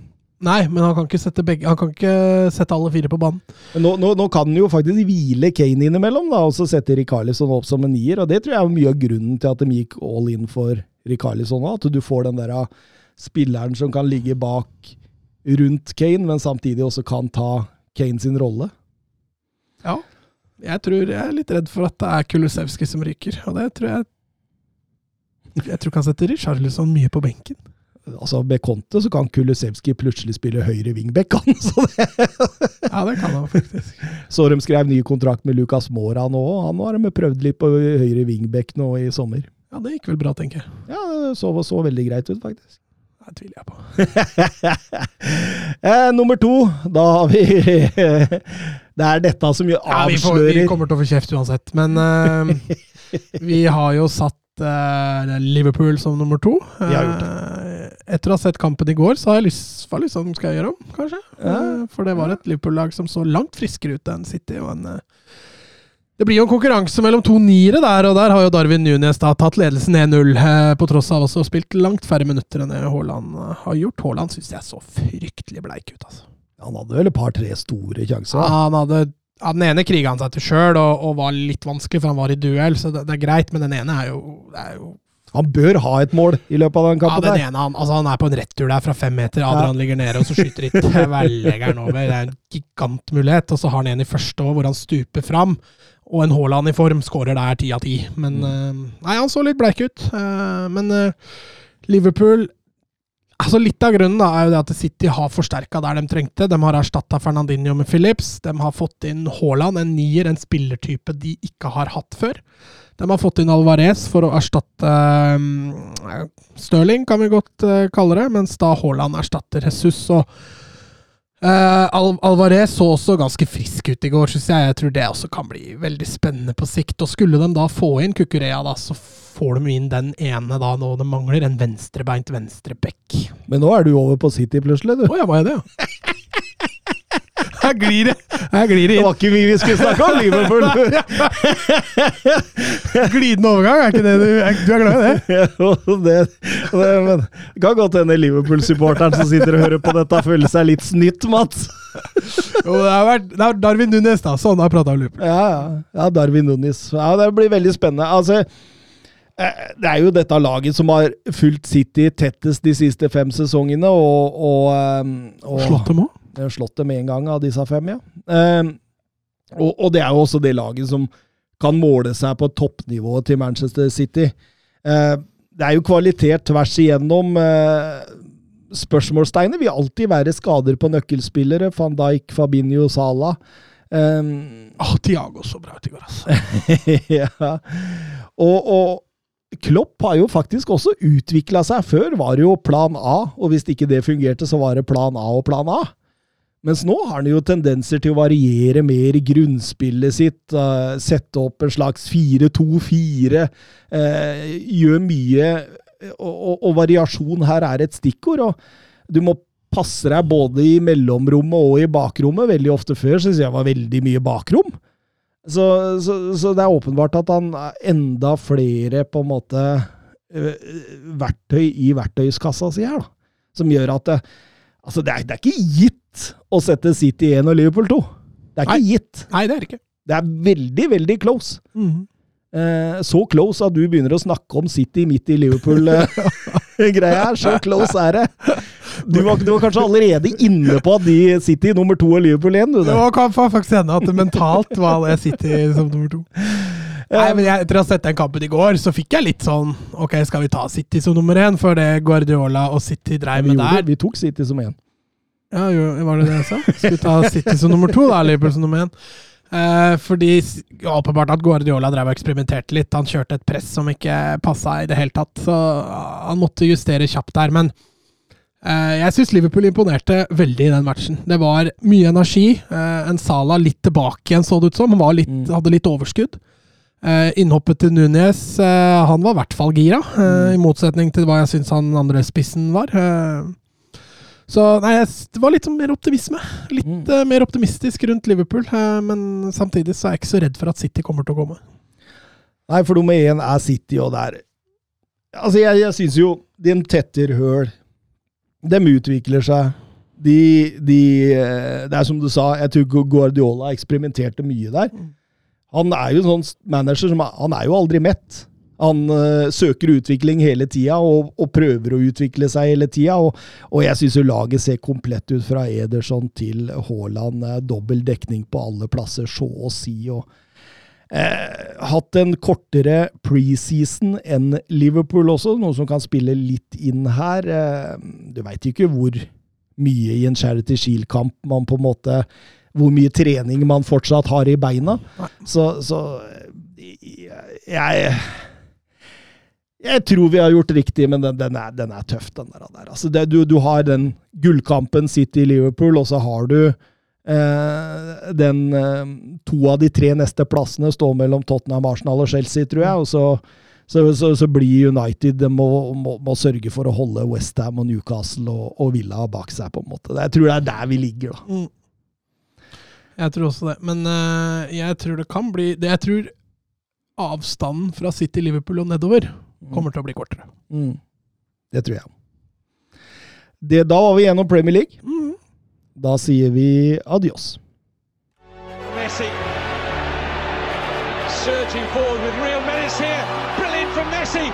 Nei, men han kan ikke sette, begge, han kan ikke sette alle fire på banen. Nå, nå, nå, kan han jo faktisk hvile Kane innimellom, da, og så sette Rikarlison opp som en nier. og Det tror jeg er mye av grunnen til at de gikk all in for Rikarlison òg. At du får den der spilleren som kan ligge bak rundt Kane, men samtidig også kan ta Kane sin rolle. Ja. Jeg tror jeg er litt redd for at det er Kulusevski som ryker, og det tror jeg Jeg tror ikke han setter Richarlison mye på benken. Altså Med Conte så kan Kulusevski plutselig spille høyre wingback, han. ja, det kan han faktisk. Så de skrev ny kontrakt med Lucas Mora nå, han har de prøvd litt på høyre wingback nå i sommer. Ja, det gikk vel bra, tenker jeg. Ja, det så, så veldig greit ut, faktisk. Det tviler jeg på. eh, nummer to, da har vi Det er dette som avslører ja, vi, får, vi, kommer til å få kjeft uansett, men eh, vi har jo satt eh, Liverpool som nummer to. Uh, etter å ha sett kampen i går, så har jeg lyst, hva liksom skal jeg gjøre om, kanskje. Ja. for det var et Liverpool-lag som så langt friskere ut enn City. og en det blir jo en konkurranse mellom to niere der, og der har jo Darwin Nunes da tatt ledelsen 1-0, eh, på tross av også spilt langt færre minutter enn Haaland eh, har gjort. Haaland syns jeg så fryktelig bleik ut, altså. Han hadde vel et par-tre store sjanser? Ja, han hadde ja, Den ene kriga han seg til sjøl og, og, var litt vanskelig, for han var i duell, så det, det er greit, men den ene er jo, er jo han bør ha et mål i løpet av den kampen. Ja, den ene, han, altså han er på en retur der fra fem meter. Adrian ja. ligger nede, og så skyter de tverrleggeren over. Det er en gigantmulighet. Og så har han en i første år hvor han stuper fram. Og en Haaland i form skårer der ti av ti. Men uh, Nei, han så litt bleik ut. Uh, men uh, Liverpool Altså Litt av grunnen da er jo det at City har forsterka der de trengte. De har erstatta Fernandinho med Phillips. De har fått inn Haaland, en nier, en spillertype de ikke har hatt før. De har fått inn Alvarez for å erstatte um, Stirling, kan vi godt kalle det, mens da Haaland erstatter Jesus. og Uh, Al Alvarez så også ganske frisk ut i går, syns jeg. Jeg tror det også kan bli veldig spennende på sikt. Og skulle de da få inn Kukurea, da, så får de inn den ene da nå det mangler, en venstrebeint venstreback. Men nå er du over på City plutselig, du. Å oh, ja, var jeg det, ja? Jeg glir, jeg glir inn. Det var ikke vi vi skulle snakke om, Liverpool! Glidende overgang, er ikke det du, du er glad i det? det, det men kan godt hende Liverpool-supporteren som sitter og hører på dette, føler seg litt snytt, Mats. jo, det har vært det er Darwin Nunes, da. Sånn har prata om Liverpool. Ja, ja, Darwin Nunes. Ja, det blir veldig spennende. Altså eh, det er jo dette laget som har fulgt City tettest de siste fem sesongene, og, og, eh, og Slått dem òg? Slått dem en gang av disse fem, ja. Eh, og, og, det er jo også det laget som kan måle seg på toppnivået til Manchester City. Eh, det er jo kvalitet tvers igjennom. Eh, spørsmålstegnet vil alltid være skader på nøkkelspillere. Van Dijk, Fabinho, Salah. Um, oh, Tiago så bra ut i går, altså. ja. Og, og, Klopp har jo faktisk også utvikla seg. Før var det jo plan A, og hvis ikke det fungerte, så var det plan A og plan A. Mens nå har han jo tendenser til å variere mer i grunnspillet sitt. Sette opp en slags 4-2-4. Uh, gjør mye. Og, og, og, variasjon her er et stikkord. og Du må passe deg både i mellomrommet og i bakrommet. Veldig ofte før syns jeg var veldig mye bakrom. Så, så, så, det er åpenbart at han er enda flere på en måte verktøy i verktøyskassa si her, da. Som gjør at det, altså det, er, det er ikke gitt å sette City 1 og Liverpool 2. Det er ikke gitt. Nei, det er det ikke. Det er veldig, veldig close. Mhm. Eh, så close at du begynner å snakke om City midt i Liverpool-greia her. Så close er det. Du var, du var kanskje allerede inne på at de City nummer to og Liverpool 1? du. Det var- faktisk hende at det mentalt var City som nummer to. Nei, men jeg, Etter å ha sett den kampen i går, så fikk jeg litt sånn Ok, skal vi ta City som nummer én? For det Guardiola og City dreiv med der. vi tok City som én. Ja, jo, var det det jeg sa? Skulle ta City som nummer to, da. Liverpool som nummer én. Eh, fordi åpenbart at Guardiola drev og eksperimenterte litt. Han kjørte et press som ikke passa i det hele tatt. Så han måtte justere kjapt der. Men eh, jeg syns Liverpool imponerte veldig i den matchen. Det var mye energi. Eh, en Sala litt tilbake igjen, så det ut som. Han var litt, Mm. hadde litt overskudd. Eh, innhoppet til Núñez, eh, han var i hvert fall gira, eh, i motsetning til hva jeg syns han andre spissen var. Så nei, det var litt mer optimisme. Litt Mm. mer optimistisk rundt Liverpool. men samtidig så er jeg ikke så redd for at City kommer til å komme. Nei, for nummer én er City, og der Altså, jeg, jeg syns jo de tetter høl. De utvikler seg. De, de Det er som du sa, jeg tror Guardiola eksperimenterte mye der. Han er jo en sånn manager som Han er jo aldri mett. Han eh, søker utvikling hele tida og, og prøver å utvikle seg hele tida. Og, og jeg syns laget ser komplett ut fra Ederson til Haaland. Dobbel dekning på alle plasser, så å si. og Eh, hatt en kortere preseason enn Liverpool også, noe som kan spille litt inn her. Eh, du veit ikke hvor mye i en Charity Shield-kamp man på en måte Hvor mye trening man fortsatt har i beina. Så, så jeg jeg tror vi har gjort riktig, men den, den, er, den er tøff, den der. Altså det, du, du har den gullkampen City-Liverpool, og så har du eh, den eh, To av de tre neste plassene står mellom Tottenham, Arsenal og Chelsea, tror jeg. og så så, så, så blir United de må, må, må sørge for å holde Westham og Newcastle og, og Villa bak seg, på en måte. Jeg tror det er der vi ligger, da. Jeg tror også det. Men uh, jeg tror det kan bli det Jeg tror avstanden fra City, Liverpool og nedover kommer til å bli kortere. Mm. Det tror jeg. Det, da var vi gjennom Premier League. Mm. Da sier vi adios. Messi. Surging forward with real menace here. Brilliant from Messi.